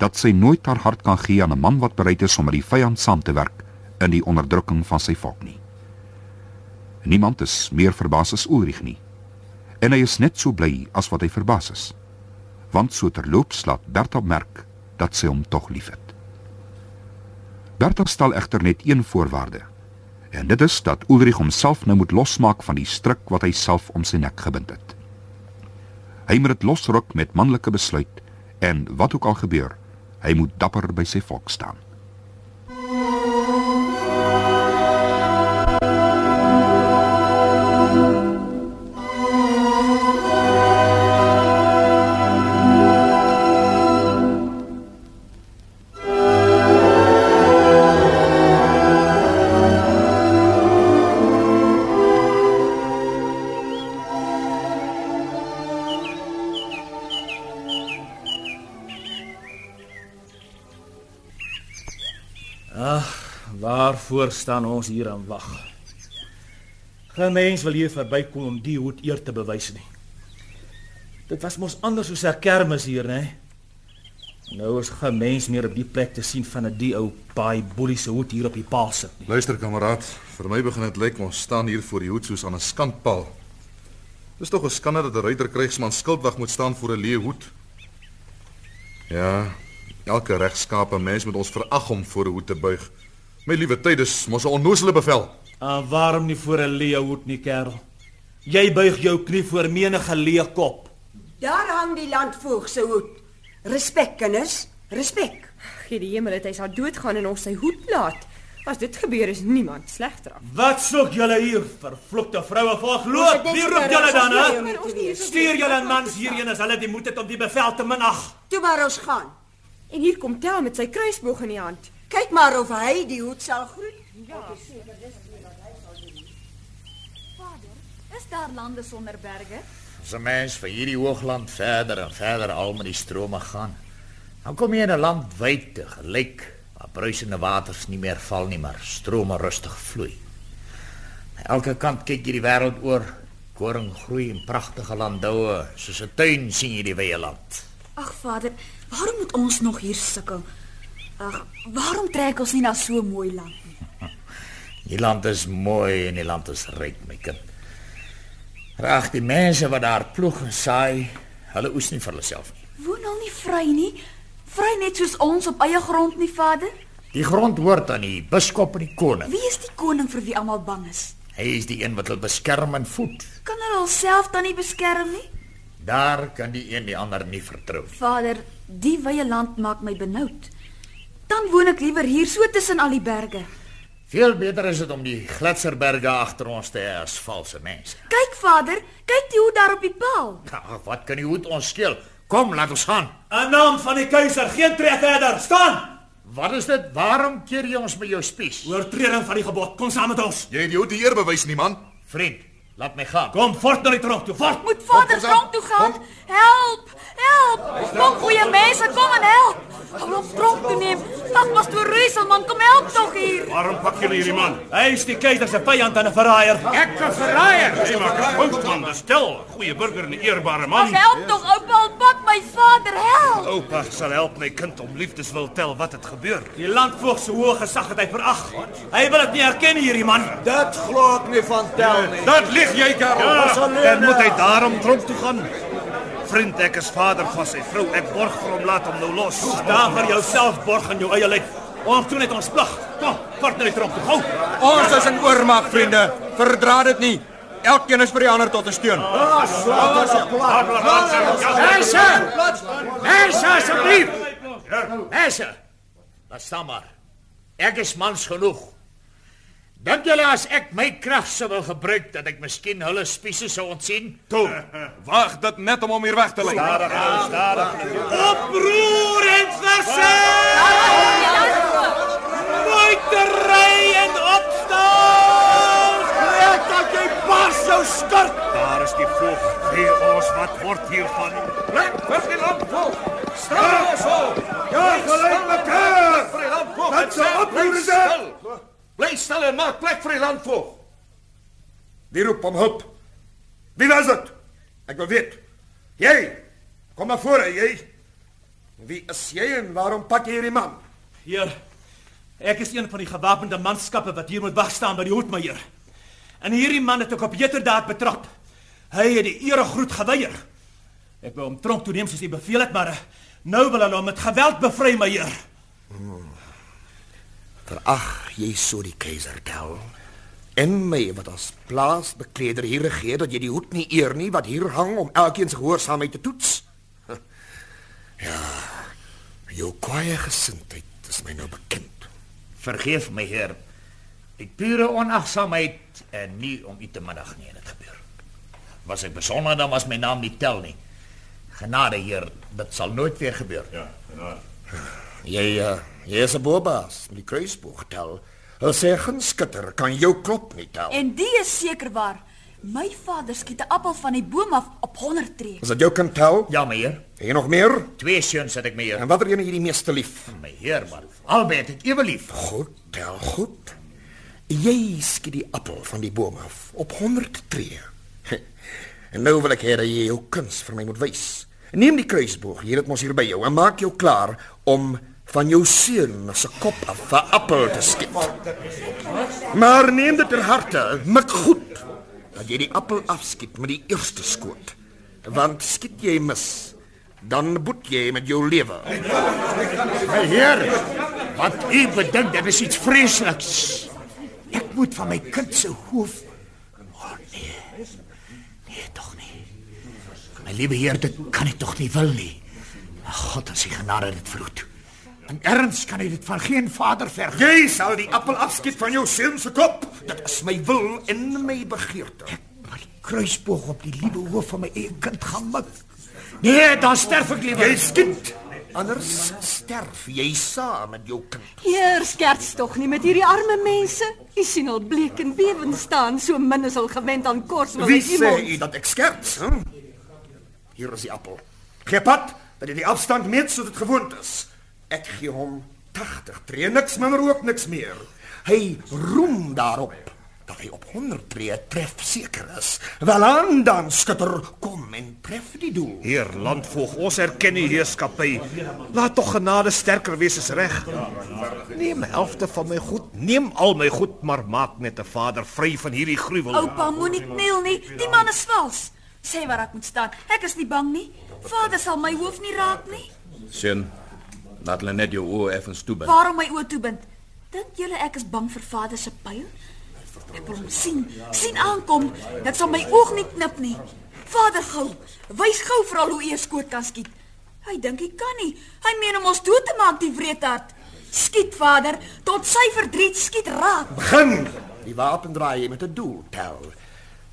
dat sy nooit haar hart kan gee aan 'n man wat bereid is om met die vyand saam te werk in die onderdrukking van sy volk nie. Niemand is meer verbaas as Ulrich nie. En hy is net so bly as wat hy verbaas is. Want so terloops laat Bertha merk dat sy hom tog liefhet. Bertha stel egter net een voorwaarde. En dit is dat Ulrich homself nou moet losmaak van die stryk wat hy self om sy nek gebind het. Hy moet dit losruk met manlike besluit en wat ook al gebeur, hy moet dapper by sy volk staan. Waarvoor staan ons hier en wag? Geen mens wil hier verbykom om die hoed eer te bewys nie. Dit was mos anders soos 'n kermis hier, né? Nou is geen mens meer op die plek te sien van 'n die ou baie boelie se hoed hier op die paal sit nie. Luister kameraad, vir my begin dit lyk ons staan hier voor die hoed soos aan 'n skandpaal. Dis tog 'n skande dat 'n ruiterkrygsman skildwag moet staan voor 'n leë hoed. Ja, elke regskape mens moet ons verag om voor 'n hoed te buig. My liewe tyd, dis mos 'n onnoosele bevel. En waarom nie voor 'n leeuhoed nie, kerel? Jy buig jou knie voor menige leekop. Daar hang die landvoog se hoed. Respek, kinders, respek. Gee die hemel dat hy sal doodgaan en ons sy hoed laat. As dit gebeur is niemand slegter af. Wat soek julle hier, vervloekte vroue volk? Loop, wie roep julle dan, hè? Stuur julle mans hierheen as hulle die moed het om die bevel te minag. Toe maar ons gaan. En hier kom Tel met sy kruisboog in die hand. Kyk maar of hy die hoed sal groet. Ja. Vader, is daar lande sonder berge? As 'n mens van hierdie hoogland verder en verder al met die strome gaan, dan kom jy in 'n land wyd te gelyk waar bruisende waters nie meer val nie, maar strome rustig vloei. Aan elke kant kyk jy die wêreld oor, koring groei in pragtige landoue, soos 'n tuin sien jy die wye land. Ag Vader, waarom moet ons nog hier sukkel? Ag, waarom trek ons nie na so 'n mooi land nie? *laughs* Die land is mooi en die land is ryk, my kind. Reg die mense wat daar ploeg en saai, hulle oes nie vir hulle self nie. Woon al nie vry nie. Vry net soos ons op eie grond nie, Vader. Die grond hoort aan die biskop en die koning. Wie is die koning vir wie almal bang is? Hy is die een wat hulle beskerm en voed. Kan hulle hulself dan nie beskerm nie? Daar kan die een die ander nie vertrou nie. Vader, die wye land maak my benoud. Dan woon ek liewer hier so tussen al die berge. Veel beter is dit om die gletserberge agter ons te hê as valse mense. Kyk, Vader, kyk die hoe daar op die paal. Ja, wat kan die hoed ons skeel? Kom, laat ons gaan. In naam van die keiser, geen tree verder. Staan! Wat is dit? Waarom keer jy ons met jou spies? Oortreding van die gebod. Kom saam met ons. Jy het die hoed die eer bewys nie, man. Vriend, laat my gaan. Kom voort na die tronk toe. Voort. Moet Vader tronk toe gaan? Help! Help! Kom goeie mense, kom en help. Hou op tronk toe neem. Ag, pastoor Reuselman, kom help tog hier. Waarom pak julle hierdie man? Hy is die keiser se vyand en 'n verraaier. Ek 'n verraaier. Hy maak 'n fout man, dis stil. Goeie burger en 'n eerbare Ag, man. help tog oupa, pak my vader, help. Oupa sal help my kind om liefdeswil tel wat het gebeur. Die landvoog se hoë gesag het hy verag. Hy wil dit nie erken hierdie man. Dit glo ek nie van tel nie. Dat lieg jy, Karel. Ja, en moet hy daarom tronk toe gaan? Vriend, ek is vader van sy vrou. Ek borg vir hom, laat hom nou los. Staan vir jouself borg in jou eie lyf. Ons doen net ons plig. Kom, vat na die tronk toe. Gou. Ons is in oormag, vriende. Verdra dit nie. Elkeen is vir die ander tot 'n steun. Mense! Mense asseblief. Mense. Laat staan maar. Ek is mans genoeg. Dink julle as ek my krag sou wil gebruik dat ek miskien hulle spiese sou ontsien? Toe. Wag dit net om hom hier weg te lei. Stadig, ou, stadig. Oproer en verset! Moeitery en opstaan! Ek dat jy pas jou skort. Daar is die voog. Gee ons wat word hiervan. Plek vir die landvolk. Staan so. Ja, gelyk mekaar. Vir die landvolk. Wat se oproer is dit? Bly stil en maak plek vir die landvolk. Wie roep om hulp? Wie was dit? Ek wil weet. Jy. Kom maar voor, jy. Wie is jy en waarom pak jy hierdie man? Heer, ek is een van die gewapende manskappe wat hier moet wag staan by die hoedmeier. En hierdie man het ek op heterdaad betrap. Hy het die eregroet geweier. Ek wou hom tronk toe neem soos hy beveel het, maar nou wil hulle hom met geweld bevry, my heer. Hmm. Verag jy so die keiser tel? En my wat as plaasbekleder hier regeer dat jy die hoed nie eer nie wat hier hang om elkeen se gehoorsaamheid te toets? *laughs* Ja. Jou kwaaie gesindheid is my nou bekend. Vergeef my heer. Uit pure onagsaamheid en nie om u te minag nie het gebeur. Was ek besonder dan was my naam nie tel nie. Genade heer, dit sal nooit weer gebeur. Ja, genade. Jy uh, jy is 'n bobaas, met die kruisboog tel. Hulle sê geen skitter kan jou klop nie tel. En die is seker waar. My vader skiet 'n appel van die boom af op 100 tree. Is dit jou kind tel? Ja, my heer. En jy nog meer? Twee seuns het ek my heer. En watter een het jy die meeste lief? My heer, maar albei het ek ewe lief. Goed, tel goed. Jy skiet die appel van die boom af op 100 tree. En nou wil ek hê dat jy jou kuns vir my moet wys. Neem die kruisboog, hier het mos hier by jou en maak jou klaar om van jou seun se kop af 'n appel te skiet. Maar neem dit ter harte, mik goed dat jy die appel afskiet met die eerste skoot. Want skiet jy mis, dan boet jy met jou lewe. My heer, wat u bedink, dit is iets vreesliks. Ek moet van my kind se hoof Oh nee. Nee, tog nie. My liewe heer, dit kan ek tog nie wil nie. God, as hy genade dit verhoed. In erns kan hy dit van geen vader verg. Jy sal die appel afskiet van jou seun se kop. Dit is my wil en my begeerte. Ek maar die kruisboog op die liewe hoof van my eie kind gaan mik. Nee, dan sterf ek liewer. Jy skiet. Anders sterf jy saam met jou kind. Heer, skerts tog nie met hierdie arme mense. U sien al bleek en bewend staan, so min is al gewend aan kos wil Wie sê u dat ek skerts? Hm? Hier is die appel. Gee pad dat jy die afstand meet soos dit gewoond is. Ek gee hom 80 tree, niks minder ook niks meer. Hy roem daarop dat hy op 100 tree tref seker is. Wel dan skitter kom en tref die doel. Heer landvoog, ons erken die heerskappy. Laat tog genade sterker wees as reg. Neem helfte van my goed, neem al my goed, maar maak net 'n vader vry van hierdie gruwel. Oupa moenie kniel nie, die man is vals. Sê waar ek moet staan. Ek is nie bang nie. Vader sal my hoof nie raak nie. Sien, Laat hulle net jou oë effens toebind. Waarom my oë toebind? Dink julle ek is bang vir vader se pyl? Ek wil hom sien, sien aankom. Dit sal my oog nie knip nie. Vader gou, wys gou vir al hoe eers skoot kan skiet. Hy dink hy kan nie. Hy meen om ons dood te maak, die wreedhart. Skiet vader, tot sy verdriet skiet raak. Begin. Die wapen draai jy met 'n doel, tel.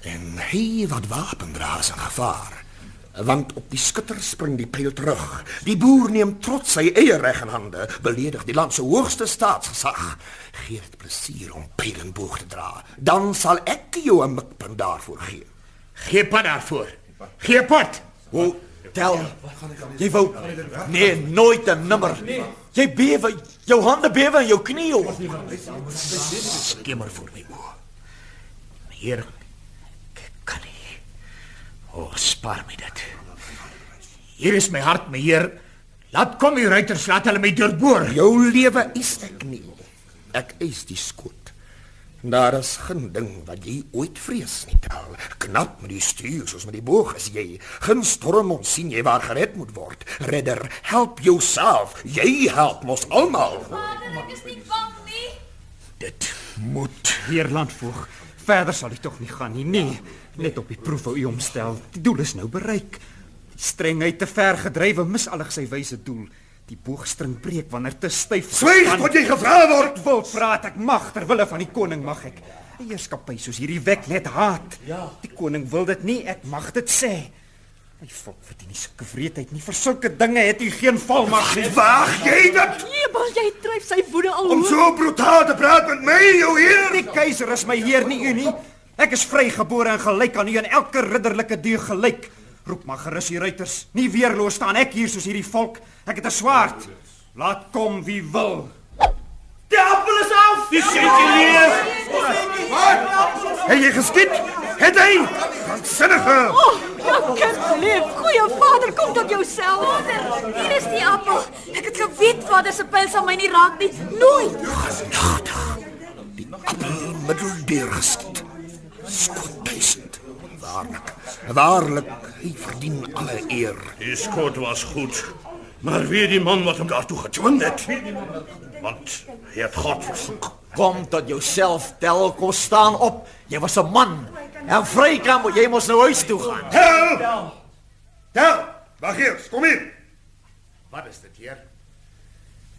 En hy wat wapen dra is in gevaar want op die skutter spring die pyl terug. Die boer neem trots sy eie reg in hande, beledig die land se hoogste staatsgesag. Gee dit plesier om pyl en boog te dra, dan sal ek jou 'n mikpunt daarvoor gee. Gee pad daarvoor. Gee pad. Hoe tel? Jy wou nee, nooit 'n nimmer. Jy bewe, jou hande bewe en jou knieë. Skimmer voor my oë. Heer O, oh, spaar my dit. Hier is my hart, my heer. Laat kom die ruiters, laat hulle my deurboor. Jou lewe is ek nie. Ek eis die skoot. Daar is geen ding wat jy ooit vrees nie, tel. Knap met die stuur soos met die boog as jy. Geen storm ons sien jy waar gered moet word. Redder, help jouself. Jy help mos almal. Vader, ek is nie bang nie. Dit moet hier landvoog. Verder sal dit tog nie gaan nie. Nee. Net op die proef wou u omstel. Die doel is nou bereik. Die strengheid te ver gedrywe mis allig sy wyse doel. Die boogstring breek wanneer te styf. Swyg tot jy gevra word. Wil praat ek mag ter wille van die koning mag ek. Heerskappy soos hierdie wek net haat. Ja. Die koning wil dit nie, ek mag dit sê. My volk verdien nie sulke wreedheid nie. Vir sulke dinge het u geen volmag nie. Waag jy dit? Jebel, jy dryf sy woede al Om so brutaal te praat met my, jou heer. Die keiser is my heer, nie u nie. Ek is vrygebore en gelyk aan u en elke ridderlike dier gelyk. Roep maar gerus die ruiters. Nie weerloos staan ek hier soos hierdie volk. Ek het 'n swaard. Laat kom wie wil. Die appel is af. Die seentjie leef. Wat? Het jy geskiet? Het hy? Sinnige. Oh, ja, Kind leef, goeie vader, kom tot jouself. Vader, hier is die appel. Ek het geweet vader se pyl sal my nie raak nie. Nooit. Middeldeur geskiet. Skot duisend. Waarlik. Waarlik, hy verdien alle eer. Die skot was goed. Maar wie die man wat hom daartoe gedwing het? Want hy het God versoek. Kom tot jouself, tel, kom staan op. Jy was 'n man. En moet jy mos nou huis toe gaan. Tel! Tel! Wag hier, kom hier. Wat is dit hier?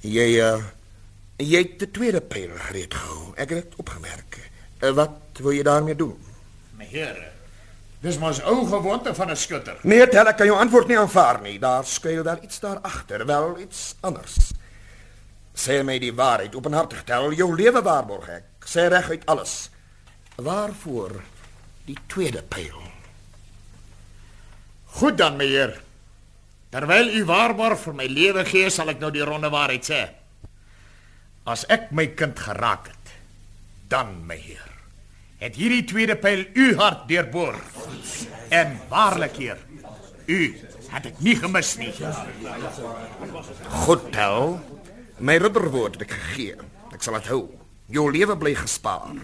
Jy uh jy het die tweede pyl gereed gehou. Ek het dit opgemerk. Uh, wat wil jy daarmee doen? My here. Dis mos ou gewoonte van 'n skutter. Nee, tel, ek kan jou antwoord nie aanvaar nie. Daar skuil wel iets daar agter, wel iets anders. Sê my die waarheid, openhartig tel, jou lewe waarborg ek. Sê reguit alles. Waarvoor die tweede pyl? Goed dan, meneer. Terwyl u waarborg vir my lewe gee, sal ek nou die ronde waarheid sê. As ek my kind geraak het, dan, meneer, het hierdie tweede pyl u hart deurboor. En waarlik, heer, u het ek nie gemis nie. Goed tel. My ridderwoord het ek gegee. Ek sal dit hou. Jou lewe bly gespaar.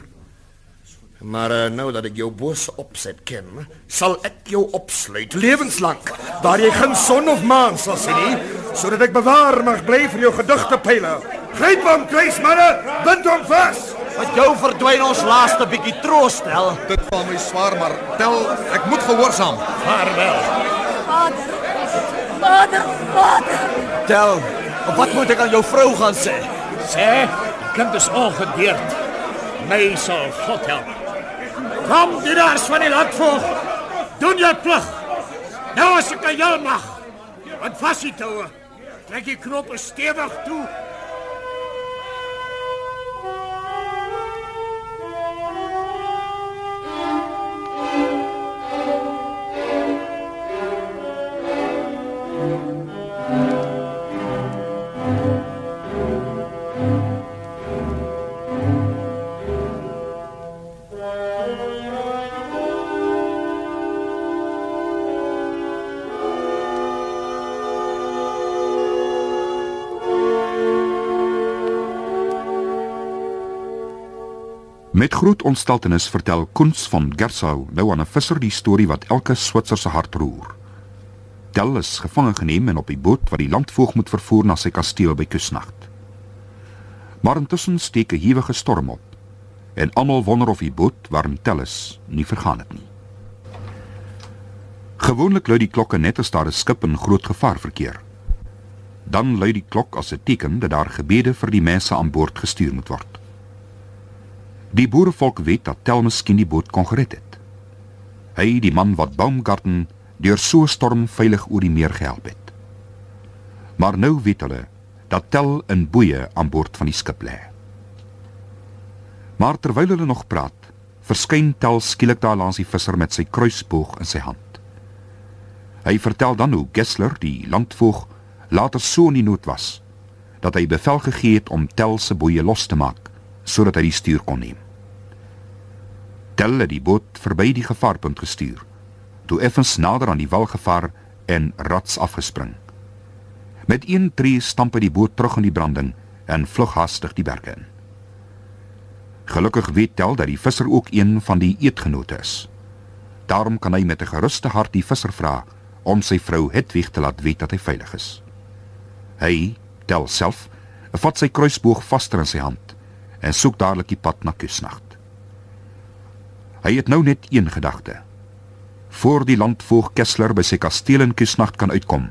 Maar uh, nou dat ek jou bose opset ken, sal ek jou opsluit lewenslank waar jy geen son of maan sal sien nie, sodat ek bewaar mag bly vir jou gedigte pile. Gryp hom, kruismanne, bind hom vas. Wat jou verdwyn ons laaste bietjie troos tel. Dit val my swaar, maar tel, ek moet gehoorsaam. Vaarwel. Vader. Vader, vader. Tel, wat moet ek aan jou vrou gaan sê? Sê, kind is ongedeerd. My sal God help. Kom, dienaars van die landvoog. Doen jou plig. Nou as ek aan jou mag. Wat vas die toue? Trek die knope stewig toe. Met groot ontsteltenis vertel Koens van Gersau nou aan 'n visser die storie wat elke Switser se hart roer. Tel is gevange geneem en op die boot wat die landvoog moet vervoer na sy kasteel by Kusnacht. Maar intussen steek 'n hewige storm op en almal wonder of die boot waarin Tel is nie vergaan het nie. Gewoonlik lui die klokke net as daar 'n skip in groot gevaar verkeer. Dan lui die klok as 'n teken dat daar gebede vir die mense aan boord gestuur moet word. Die boerevolk weet dat Tel miskien die boot kon gered het. Hy, die man wat Baumgarten deur so 'n storm veilig oor die meer gehelp het. Maar nou weet hulle dat Tel in boeye aan boord van die skip lê. Maar terwyl hulle nog praat, verskyn Tel skielik daar langs die visser met sy kruisboog in sy hand. Hy vertel dan hoe Gessler, die landvoog, later so in die nood was dat hy bevel gegee het om Tel se boeye los te maak sodat hy die stuur kon neem. Tel het die boot verby die gevaarpunt gestuur. Toe effens nader aan die wal gevaar en rats afgespring. Met een tree stamp hy die boot terug in die branding en vlug hastig die berge in. Gelukkig weet Tel dat die visser ook een van die eetgenote is. Daarom kan hy met 'n geruste hart die visser vra om sy vrou Hedwig te laat weet dat hy veilig is. Hy, Tel self, vat sy kruisboog vaster in sy hand en soek dadelik die pad na Kusnacht. Hy het nou net een gedagte. Voor die landvoog Kessler by sy kasteel in Kusnacht kan uitkom,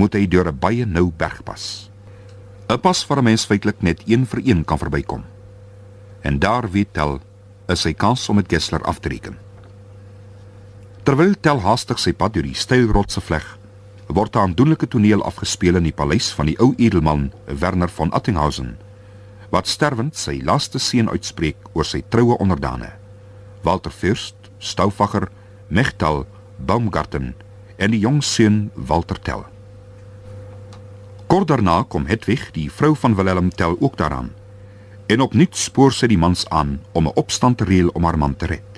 moet hy deur 'n baie nou bergpas. 'n Pas waar 'n mens feitelik net een vir een kan verbykom. En daar weet Tel is sy kans om met Kessler af te reken. Terwyl Tel haastig sy pad deur die steil rotse vleg, word 'n aandoenlike toneel afgespeel in die paleis van die ou edelman Werner von Attinghausen, wat sterwend sy laaste seën uitspreek oor sy troue onderdane. Walter Fürst, Stauffacher, Mechtal, Baumgarten en die jong seun Walter Tell. Kort daarna kom Hedwig, die vrou van Willem Tell ook daaraan. En opnuut spoor sy die mans aan om 'n opstand te reël om haar man te red.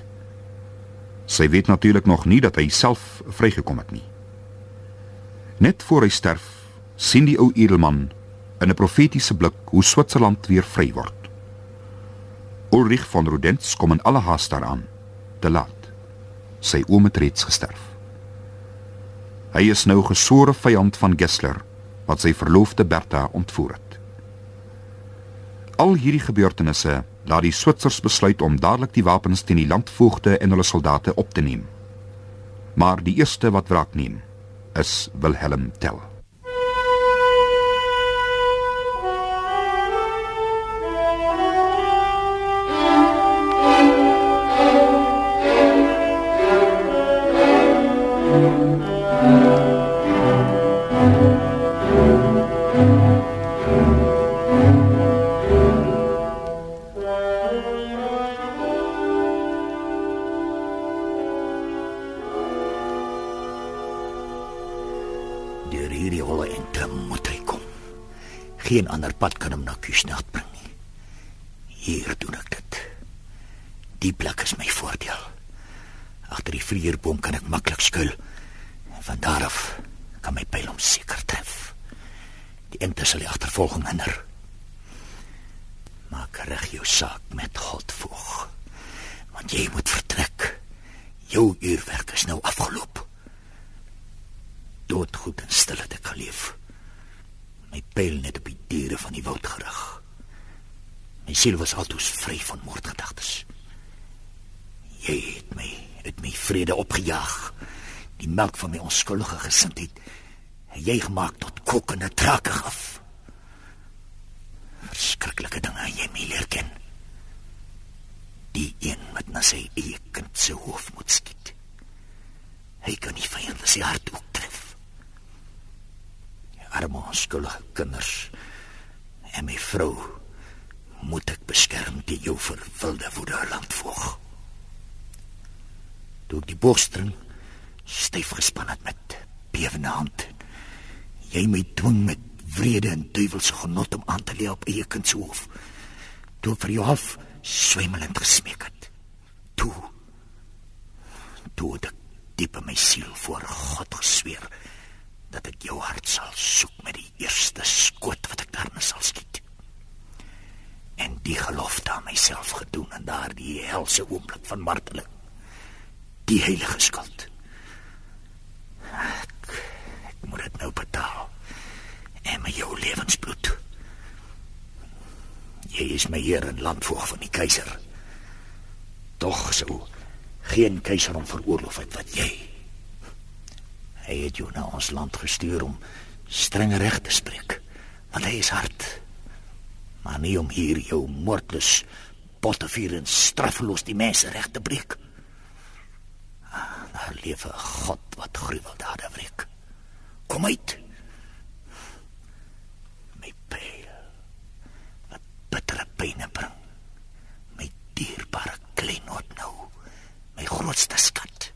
Sy weet natuurlik nog nie dat hy self vrygekom het nie. Net voor hy sterf, sien die ou edelman in 'n profetiese blik hoe Switserland weer vry word. Ulrich von Rudenz kom in alle haast daaraan, te laat. Sy oom het reeds gesterf. Hy is nou gesore vyand van Gessler wat sy verloofde Bertha ontvoer het. Al hierdie gebeurtenisse laat die Switsers besluit om dadelik die wapens teen die landvoogde en hulle soldate op te neem. Maar die eerste wat wraak neem, is Wilhelm Tell. Pad kan hom na Kusnacht bring nie. Hier doen ek dit. Die plek is my voordeel. Agter die vlierboom kan ek maklik skuil. Van daar af kan my pyl hom seker tref. Die ente sal die agtervolging hinder. Maak reg jou saak met God voeg. Want jy moet vertrek. Jou uurwerk is nou afgeloop doodgoed en stil het ek geleef. My pyl net op die diere van die woud gerig. My siel was altoos vry van moordgedagtes. Jy het my uit my vrede opgejaag. Die melk van my onskuldige gesindheid het jy gemaak tot kokende trake af. Verskriklike dinge jy my leer ken. Die een wat na sy eie kind se hoof moet skiet. Hy kan nie vyande se hart ook tref arme onskuldige kinders en my vrou moet ek beskerm teen jou verwilde woede landvoog. Toe ek die boogstring styf gespan het met bewende hand. Jy my dwing met vrede en duiwelse genot om aan te lê op eie kind se hoof. Toe vir jou half swemelend gesmeek het. Toe toe het ek diep in my siel voor God gesweer dat ek jou hart sal soek met die eerste skoot wat ek daarna sal skiet. En die gelofte aan myself gedoen in helse oomblik van marteling. Die heilige skuld. Ek, ek moet dit nou betaal. En met jou lewensbloed. Jy is my heer en landvoog van die keiser. Tog sou geen keiser om veroorloof het wat jy Hy het jou na ons land gestuur om strenge reg te spreek. Want hy is hard. Maar nie om hier jou moordlus bottevier en straffeloos die mense reg te breek. Ah, daar leef 'n God wat gruweldade wreek. Kom uit. My pyl. Wat bittere pyn bring. My dierbare kleinoot nou. My grootste skat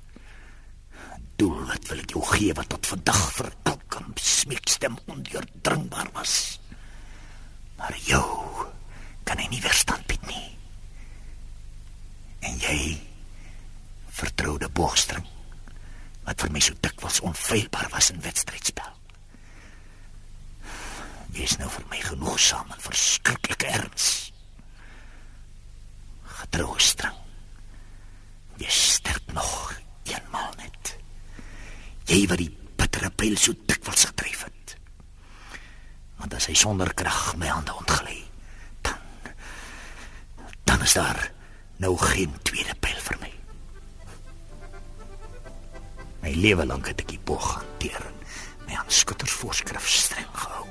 doel wat wil ek jou gee wat tot vandag vir elke smeekstem ondeurdringbaar was. Maar jou kan hy nie weerstand bied nie. En jy vertroude boogstring wat vir my so dikwels onfeilbaar was in wedstrydspel. Jy is nou vir my genoegsaam en verskriklike erns. Getroue string. Jy sterf nog eenmaal net jy wat die bittere pyl so dikwels gedryf het. Want as hy sonder krag my hande ontglei, dan dan is daar nou geen tweede pyl vir my. My lewe lank het ek die boog hanteer en my aan skutters voorskrif streng gehou.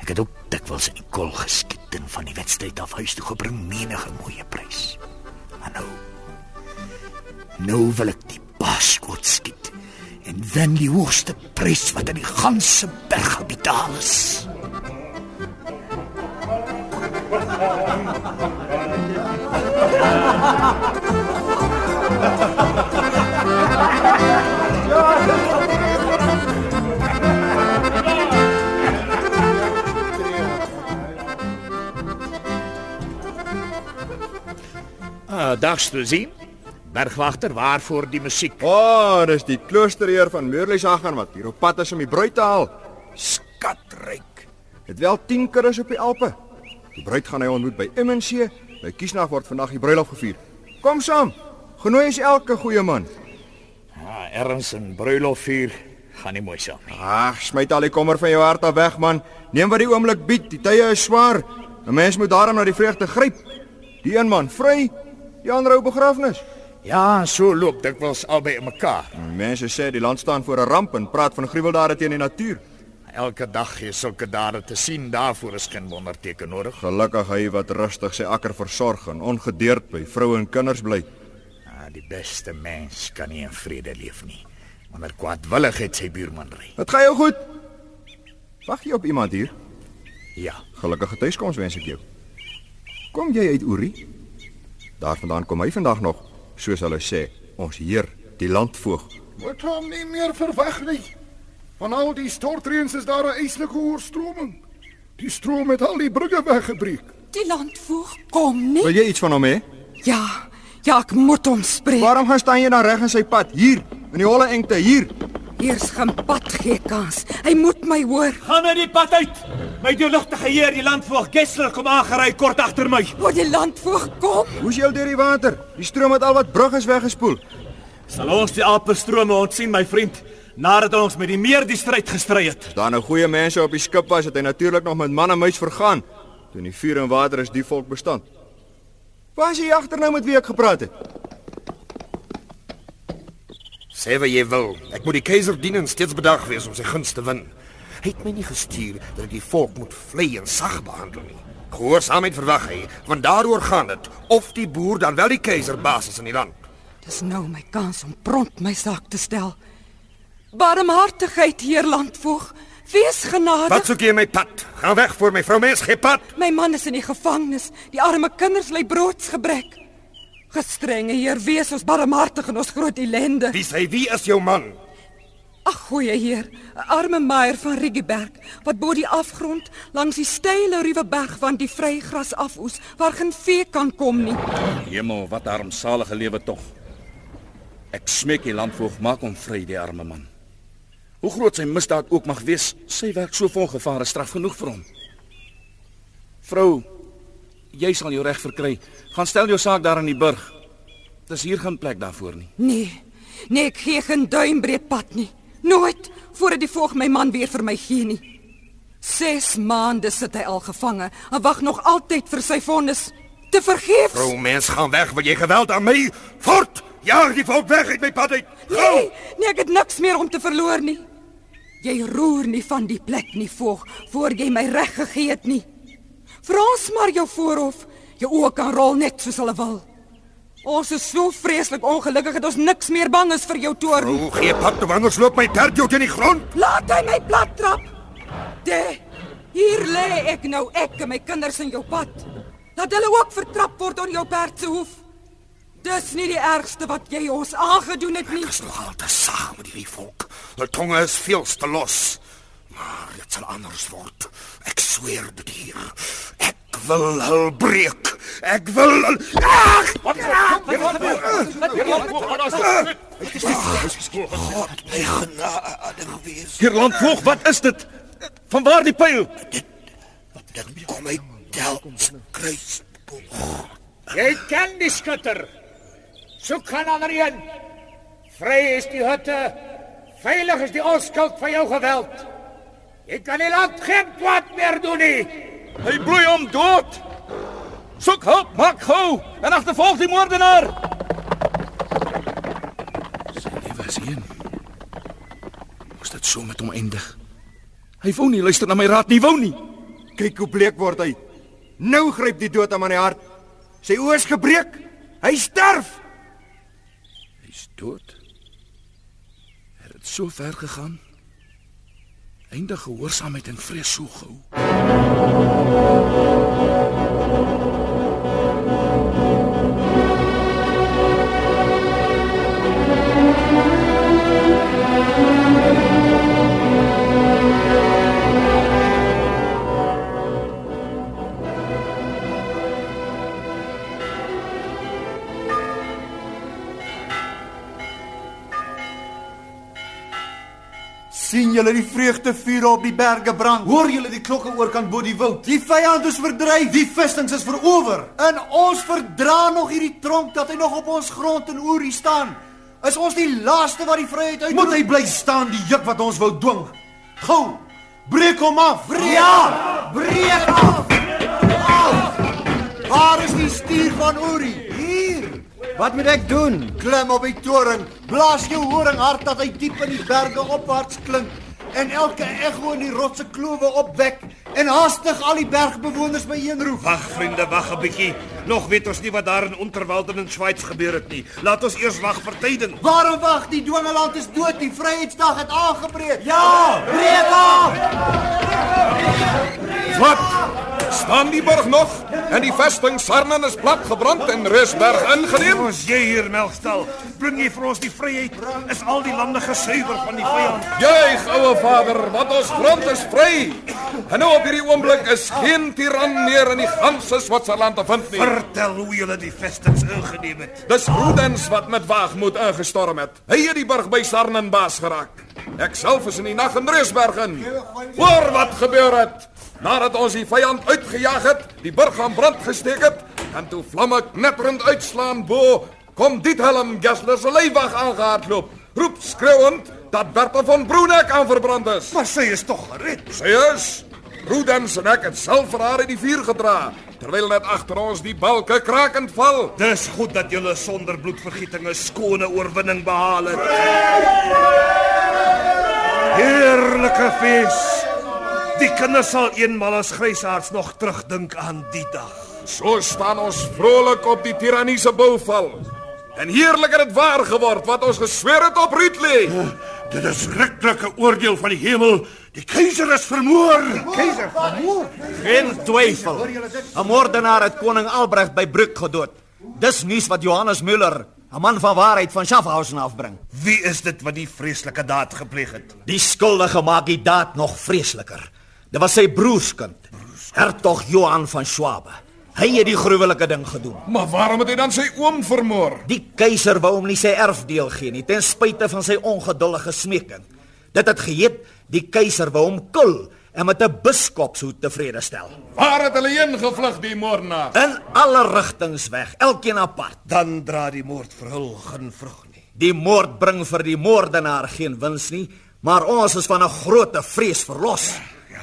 Ek het ook dikwels in die kol geskiet en van die wedstryd af huis toe gebring menige mooi prys. Maar nou nou wil ek die baaskoot skiet en wen die hoogste prys wat in die ganse berggebied daar is. Ah, dag Susie. Bergwagter, waarvoor die musiek? O, oh, dis die kloosterheer van Meurleysagen wat hier op pad is om die bruid te haal. Skatryk. Het wel 10 kuddes op die Alpe. Die bruid gaan hy ontmoet by Immensee. By Kiesnag word vandag die bruilof gevier. Kom saam. Genooi is elke goeie man. Ja, erns en bruilof vier gaan nie mooi saam nie. Ag, smyt al die kommer van jou hart af weg man. Neem wat die oomblik bied. Die tye is swaar. 'n Mens moet daarom na die vreugde gryp. Die een man vry, die ander hou begrafnis. Ja, so loop dikwels albei in mekaar. Mense sê die land staan voor 'n ramp en praat van gruweldade teen die natuur. Elke dag is sulke dade te sien, daarvoor is geen wonderteken nodig. Gelukkig hy wat rustig sy akker versorg en ongedeerd by vroue en kinders bly. Ja, die beste mens kan nie in vrede leef nie. Wanneer kwaadwilligheid sy buurman ry. Dit gaan jou goed. Wag jy op iemand hier? Ja. Gelukkige tuiskoms wens ek jou. Kom jy uit Uri? Daarvandaan kom hy vandag nog, soos hulle sê, ons heer, die landvoog. Moet hom nie meer verwag nie. Van al die stortreëns is daar 'n eislike oorstroming. Die stroom het al die brugge weggebreek. Die landvoog kom nie. Wil jy iets van hom hê? Ja, ja, ek moet hom spreek. Waarom gaan staan jy dan reg in sy pad hier, in die holle engte hier? Eers gaan pad gee kans. Hy moet my hoor. Gaan uit die pad uit. My deurligtige heer, die landvoog Gessler kom aangery kort agter my. Waar die landvoog kom? Hoe's jy deur die water? Die stroom het al wat brugge weggespoel. Sal ons die Alpenstrome ontsien, my vriend, nadat ons met die meer die stryd gestry het. Daar nou goeie mense op die skip was, het hy natuurlik nog met man en muis vergaan. Toe in die vuur en water is die volk bestand. Waar is jy agter nou met wie ek gepraat het? Sê wat jy wil. Ek moet die keiser dien en steeds bedag wees om sy gunste te win. Hy het my nie gestuur dat ek die volk moet vlei en sag behandel nie. Gehoorsaamheid verwag hy, want daaroor gaan dit of die boer dan wel die keiser baas is in die land. Dis nou my kans om prompt my saak te stel. Barmhartigheid, heer landvoog. Wees genadig. Wat soek jy in my pad? Gaan weg voor my vrou mens gee pad. My man is in die gevangenis. Die arme kinders ly broodsgebrek. Gestrenge Heer, wees ons barmhartig in ons groot ellende. Wie sê wie is jou man? Ag goeie Heer, 'n arme meier van Riggyberg wat bo die afgrond langs die steile ruwe berg van die vrygras afoes waar geen vee kan kom nie. Hemel, wat armsalige lewe tog. Ek smeek die landvoog maak hom vry, die arme man. Hoe groot sy misdaad ook mag wees, sy werk so vol gevare straf genoeg vir hom. Vrou, jy sal jou reg verkry. Gaan stel jou saak daar in die burg. Dis hier geen plek daarvoor nie. Nee. Nee, ek gee geen duimbreed pad nie. Nooit voordat die voog my man weer vir my gee nie. 6 maande sit hy al gevange en wag nog altyd vir sy vonnis. Te vergeefs. Vrou mens gaan weg, wil jy geweld aan my? Fort! Jaag die volk weg uit my pad uit. Nee, nee, ek het niks meer om te verloor nie. Jy roer nie van die plek nie, voog, voor jy my reg gegee het nie. Vra ons maar jou voorhof. Jou oë kan rol net soos hulle wil. Ons is so vreeslik ongelukkig dat ons niks meer bang is vir jou toorn. O, gee pad toe anders loop my perd jou teen die grond. Laat hy my plat trap. De, hier lê ek nou ek en my kinders in jou pad. Dat hulle ook vertrap word op jou perd se hoef. Dis nie die ergste wat jy ons aangedoen het nie. Ek is nog al te saag met hierdie volk. Hulle tonge is veel te los. Maar dit sal anders word. Ek sweer dit hier. Ek wil hul breek. Ek wil hul Ag! Wat My genade gewees. Heer landvoog, wat is dit? Van waar die pyl? Dit dit kom uit Delms kruisboog. Jy ken die skutter. Soek gaan ander een. Vry is die hutte. Veilig is die onskuld van jou geweld. Jy kan die land geen kwaad meer doen nie. Hy bloei om dood. Soek hulp, maak gou en agtervolg die moordenaar. Hy was hier. Moes dit so met hom eindig? Hy wou nie luister na my raad nie, wou nie. Kyk hoe bleek word hy. Nou gryp die dood aan my hart. Sy oë is gebreek. Hy sterf. Hy's dood. Het dit so ver gegaan? Eindig gehoorsaamheid en vrees so gou. Sien julle die vreugdevure op die berge brand? Hoor julle die klokke oor kan bo die wild? Die vyand is verdryf, die vestings is verower. En ons verdra nog hierdie tronk dat hy nog op ons grond in Uri staan. Is ons die laaste wat die vryheid uit Moet hy bly staan die juk wat ons wou dwing? Gou. Breek hom af. Breek! Ja, breek af. af. Waar is die stuur van Uri? Wat moet ek doen? Klim op die toring. Blaas jou horing hard dat hy diep in die berge opwaarts klink en elke ekko in die rotse klowe opwek en haastig al die bergbewoners byeenroep. Wag vriende, wag 'n bietjie. Nog weet ons nie wat daar in Unterwalden in Swits gebeur het nie. Laat ons eers wag vir tyding. Waarom wag? Die dwingeland is dood. Die Vryheidsdag het aangebreek. Ja, breek af. Wat? Staan die burg nog en die vesting Sarnen is plat gebrand en Rusberg ingeneem? Ons jy hier Melkstal, bring jy vir ons die vryheid? Is al die lande gesuiwer van die vyand? Juig, ouwe vader, want ons grond is vry. En nou op hierdie oomblik is geen tiran meer in die ganse Switserland te vind nie. Vertel hoe julle die vestings ingeneem het. Dis Rudens wat met waagmoed ingestorm het. Hy het die burg by Sarnen baas geraak. Ek self is in die nag in Rusberg in. Hoor wat gebeur het. Nadat ons die vyand uitgejaag het, die burg aan brand gesteek het en toe vlamme knetterend uitslaan bo, kom dit Helm Gessler se leiwag aangehardloop, roep skreeuend dat Bertha von Bruneck aan verbrand is. Maar sy is tog gered. Sy is. Rudens en ek het self vir haar in die vuur gedra terwyl net agter ons die balke krakend val. Dis goed dat julle sonder bloedvergieting 'n skone oorwinning behaal het. Heerlike fees. Die kinders sal eenmal as grysaards nog terugdink aan die dag. So staan ons vrolik op die tiranniese bouval. En heerlik het dit waar geword wat ons gesweer het op Rütli. Dit is skrikkelike oordeel van die hemel. Die keiser is vermoor. Keiser vermoor? Geen twyfel. 'n Moordenaar het koning Albrecht by Brück gedood. Dis nuus wat Johannes Müller, 'n man van waarheid van Schaffhausen afbring. Wie is dit wat die vreeslike daad gepleeg het? Die skuldige maak die daad nog vreesliker. Dit was sy broerskind, Hertog Johan van Schwabe. Hy het die gruwelike ding gedoen. Maar waarom het hy dan sy oom vermoor? Die keiser wou hom nie sy erfdeel gee nie, ten spyte van sy ongeduldige smeking. Dit het geheet die keiser wou hom kil en met 'n biskopshoed tevrede stel. Waar het hulle heen gevlug die moordenaars? In alle rigtings weg, elkeen apart. Dan dra die moord vir hul geen vrug nie. Die moord bring vir die moordenaar geen wins nie, maar ons is van 'n groot vrees verlos.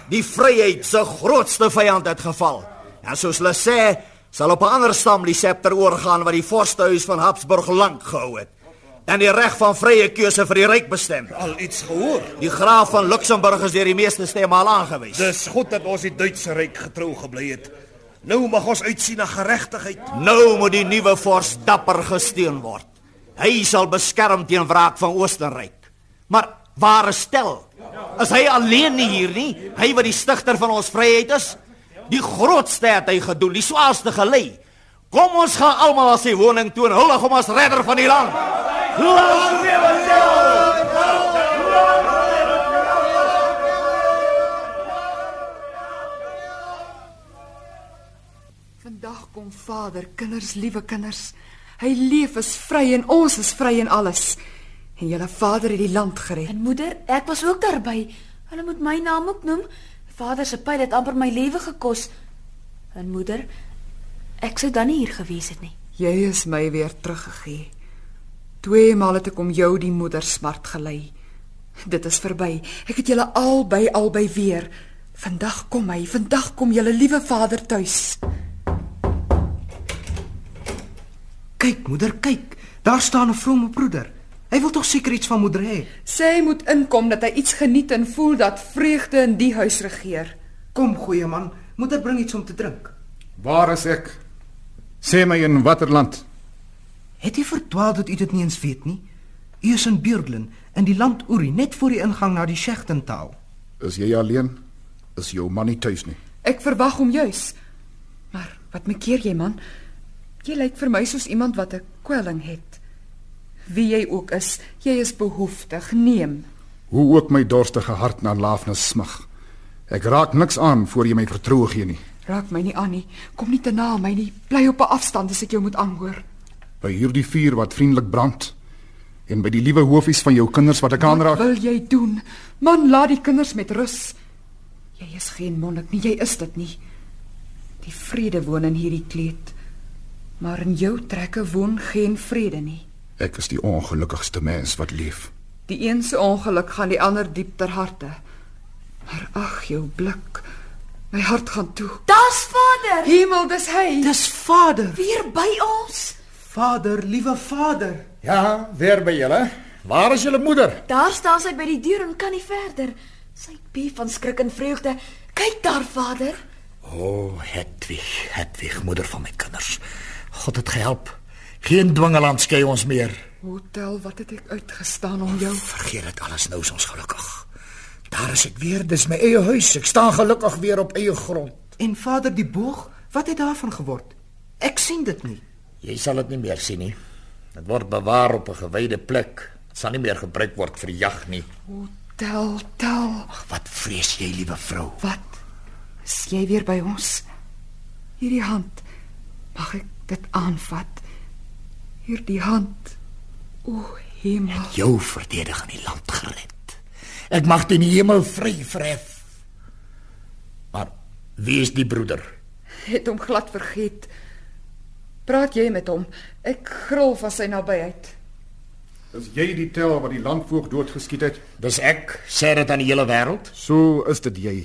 Die vryheid se grootste vyand het geval. En soos hulle sê, sal op 'n ander stam die septer oorgaan wat die vorstehuis van Habsburg lank gehou het. En die reg van vrye keuse vir die ryk bestem. Al iets gehoor. Die graaf van Luxemburg is deur die meeste stemme al aangewys. Dis goed dat ons die Duitse ryk getrou gebly het. Nou mag ons uitsien na geregtigheid. Nou moet die nuwe vors dapper gesteun word. Hy sal beskerm teen wraak van Oostenryk. Maar waar is Stel? Is hy alleen nie hier nie? Hy wat die stigter van ons vryheid is? Die grootste het hy gedoen, die swaarste gelei. Kom ons gaan almal na sy woning toe en huldig hom as redder van die land. Lewe Stel! Vandag kom Vader, kinders, liewe kinders. Hy leef is vry en ons is vry en alles. En julle Vader het die land gered. En moeder, ek was ook daarby. Hulle moet my naam ook noem. Vader se pyl het amper my lewe gekos. En moeder, ek sou dan nie hier gewees het nie. Jy is my weer teruggegee. Twee maal het ek om jou die moeder smart gelei. Dit is verby. Ek het julle albei albei weer. Vandag kom hy, vandag kom julle liewe vader tuis. Kyk, moeder, kyk. Daar staan 'n vrome broeder. Hy wil tog seker iets van moeder hê. Sy moet inkom dat hy iets geniet en voel dat vreugde in die huis regeer. Kom, goeie man, moeder bring iets om te drink. Waar is ek? Sê my in watter land? Het jy verdwaal dat u dit nie eens weet nie? U is in Beurden in die land Uri, net voor die ingang na die Schechtentaal. Is jy alleen? Is jou man nie tuis nie? Ek verwag hom juis. Maar wat maak jy man? Jy lyk vir my soos iemand wat 'n kwelling het. Wie jy ook is, jy is behoeftig. Neem. Hoe ook my dorstige hart na laafnes smag. Ek raak niks aan voor jy my vertroue gee nie. Raak my nie aan nie. Kom nie te na my nie. Bly op 'n afstand as ek jou moet aanhoor. By hierdie vuur wat vriendelik brand, En by die liewe hoofies van jou kinders wat ek aanraak. Wat wil jy doen? Man, laat die kinders met rus. Jy is geen monnik nie, jy is dit nie. Die vrede woon in hierdie kleed. Maar in jou trekke woon geen vrede nie. Ek is die ongelukkigste mens wat leef. Die een se ongeluk gaan die ander diep ter harte. Maar ag, jou blik. My hart gaan toe. Daar's Vader. Hemel, dis hy. Dis Vader. Weer by ons. Vader, liewe Vader. Ja, weer by julle. Waar is julle moeder? Daar staan sy by die deur en kan nie verder. Sy piep van skrik en vreugde. Kyk daar, Vader. O, oh, Hedwig, Hedwig, moeder van my kinders. God het gehelp. Geen dwingeland skei ons meer. Hotel, wat het ek uitgestaan om jou? Vergeet dit alles nou ons gelukkig. Daar is ek weer, dis my eie huis. Ek staan gelukkig weer op eie grond. En Vader die boog, wat het daarvan geword? Ek sien dit nie. Jy sal dit nie meer sien nie. Dit word bewaar op 'n gewyde plek. Dit sal nie meer gebruik word vir jag nie. Hotel, tel. Ach, wat vrees jy, liewe vrou? Wat? Is jy weer by ons? Hierdie hand. Mag ek dit aanvat? Hierdie hand. O, hemel. Jou verdedig in die land gered. Ek mag in die hemel vry verhef. Maar wie is die broeder? Het hom glad vergeet. Praat jy met hom? Ek gril van sy nabyheid. Is jy die tel wat die landvoog doodgeskiet het? Dis ek, sê dit aan die hele wêreld. So is dit jy.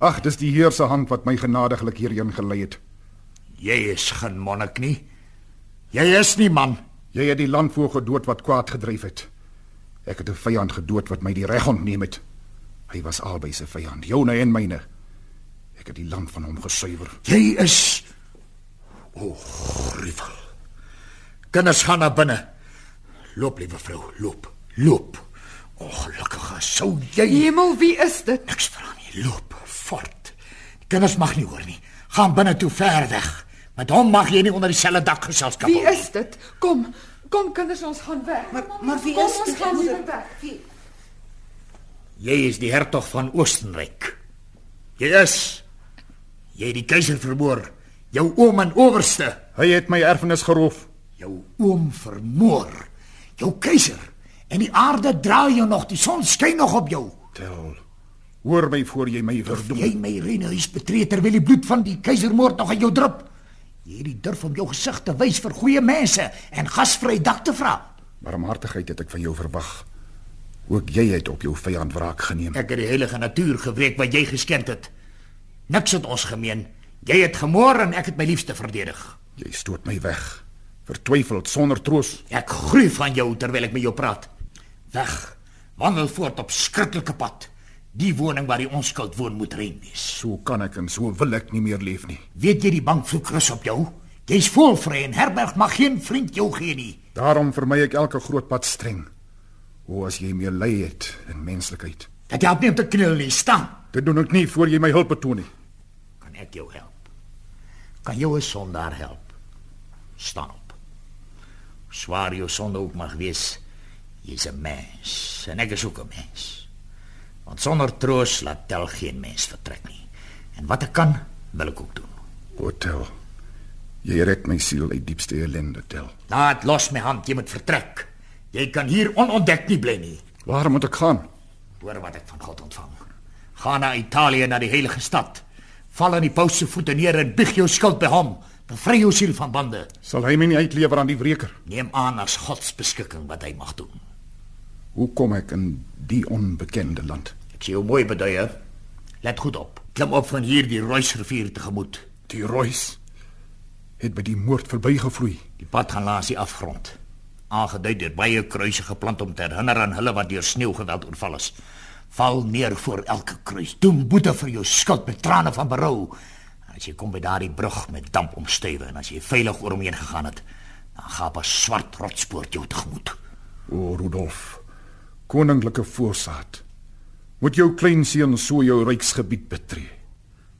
Ag, dis die Heer se hand wat my genadiglik hierheen gelei het. Jy is geen monnik nie. Jy is nie man. Jy het die landvoog gedood wat kwaad gedryf het. Ek het 'n vyand gedood wat my die reg ontneem het. Hy was albei se vyand, joune en myne. Ek het die land van hom gesuiwer. Jy is O, gruwel. Kinders gaan na binne. Loop, liewe vrou, loop. Loop. Ongelukkige sou jy Hemel, wie is dit? Ek vra nie, loop fort. Die kinders mag nie hoor nie. Gaan binne toe ver weg. Met hom mag jy nie onder dieselfde dak geselskap Wie is dit? Kom, kom kinders, ons gaan weg. Maar maar wie kom, is ons dit? gaan liewer weg. Wie? Jy is die hertog van Oostenryk. Jy is jy het die keiser vermoor. Jou oom en owerste. Hy het my erfenis geroof. Jou oom vermoor. Jou keiser. En die aarde draai jou nog, die son skyn nog op jou. Tel. Hoor my voor jy my verdoem. Jy my renehuis betree terwyl die bloed van die keisermoord nog aan jou drup. Jy het die durf om jou gesig te wys vir goeie mense en gasvry dak te vra. Barmhartigheid het ek van jou verwag. Ook jy het op jou vyand wraak geneem. Ek het die heilige natuur gewreek wat jy geskend het. Niks het ons gemeen. Jy het gemoor en ek het my liefste verdedig. Jy stoot my weg. Vertwyfeld sonder troos. Ek gruif van jou terwyl ek met jou praat. Weg. Wandel voort op skrikkelike pad. Die woning waar die onskuld woon moet rein wees. So kan ek en so wil ek nie meer leef nie. Weet jy die bankvloek rus op jou? Jy's voelvry en herberg mag geen vriend jou gee nie. Daarom vermy ek elke groot pad streng. O as jy meer lei het in menslikheid. Dat jy op nie om te kniel nie, staan. Dit doen ek nie voor jy my hulp betoon nie. Kan ek jou help? Kan jou 'n sondaar help? Staan op. Swaar jou sonde ook mag wees, jy's 'n mens en ek is ook 'n mens. Want sonder troos laat tel geen mens vertrek nie. En wat ek kan, wil ek ook doen. O tel. Jy red my siel uit diepste ellende, tel. Laat los my hand, jy moet vertrek. Jy kan hier onontdek nie bly nie. Waar moet ek gaan? Hoor wat ek van God ontvang. Gaan na Italië na die heilige stad. Val aan die paus se voete neer en bieg jou skuld by hom. Bevry jou siel van bande. Sal hy my nie uitlewer aan die wreker? Neem aan as God se beskikking wat hy mag doen. Hoe kom ek in die onbekende land? Ek sien jou mooi beduie. Let goed op. Klim op van hier die Roysrivier tegemoet. Die Roys het by die moord verbygevloei. Die pad gaan langs die afgrond. Aangedui deur baie kruise geplant om te herinner aan hulle wat deur sneeugeweld oorval is. Val neer voor elke kruis. Doen boete vir jou skuld met trane van berou. As jy kom by daardie brug met damp omstywe en as jy veilig oor omheen gegaan het, dan gaan 'n swart rotspoort jou tegemoet. O Rudolf, koninklike voorsaat. Moet jou kleinseun so jou ryksgebied betree.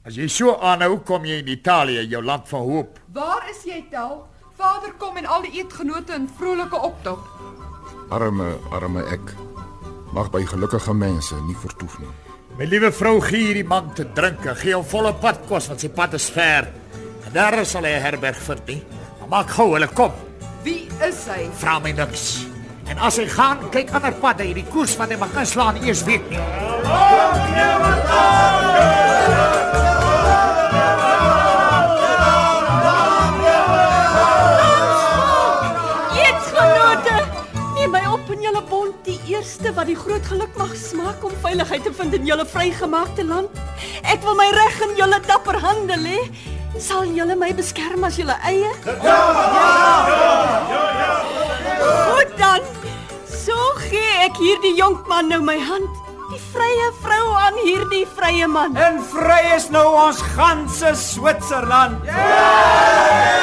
As jy so aanhou, kom jy in Italië, jou land van hoop. Waar is jy, Tel? Vader kom en al die eetgenote in vrolike optog. Arme, arme ek. Mag by gelukkige mense nie vertoef nie. My liewe vrou gee hierdie man te drink en gee hom volle padkos want sy pad is ver. En daar sal hy 'n herberg vind nie. Maar maak gou, hulle kom. Wie is hy? Vra my niks. En as hy gaan, kyk ander pad hy die koers wat hy mag inslaan eers weet nie. Eetsgenote, eerste wat die groot geluk mag smaak om veiligheid te vind in julle vrygemaakte land. Ek wil my reg in julle dapper hande lê. Sal julle my beskerm as julle eie? Ja! Ja! Goed dan. So gee ek hierdie jonkman nou my hand. Die vrye vrou aan hierdie vrye man. En vry is nou ons ganse Switserland. Ja!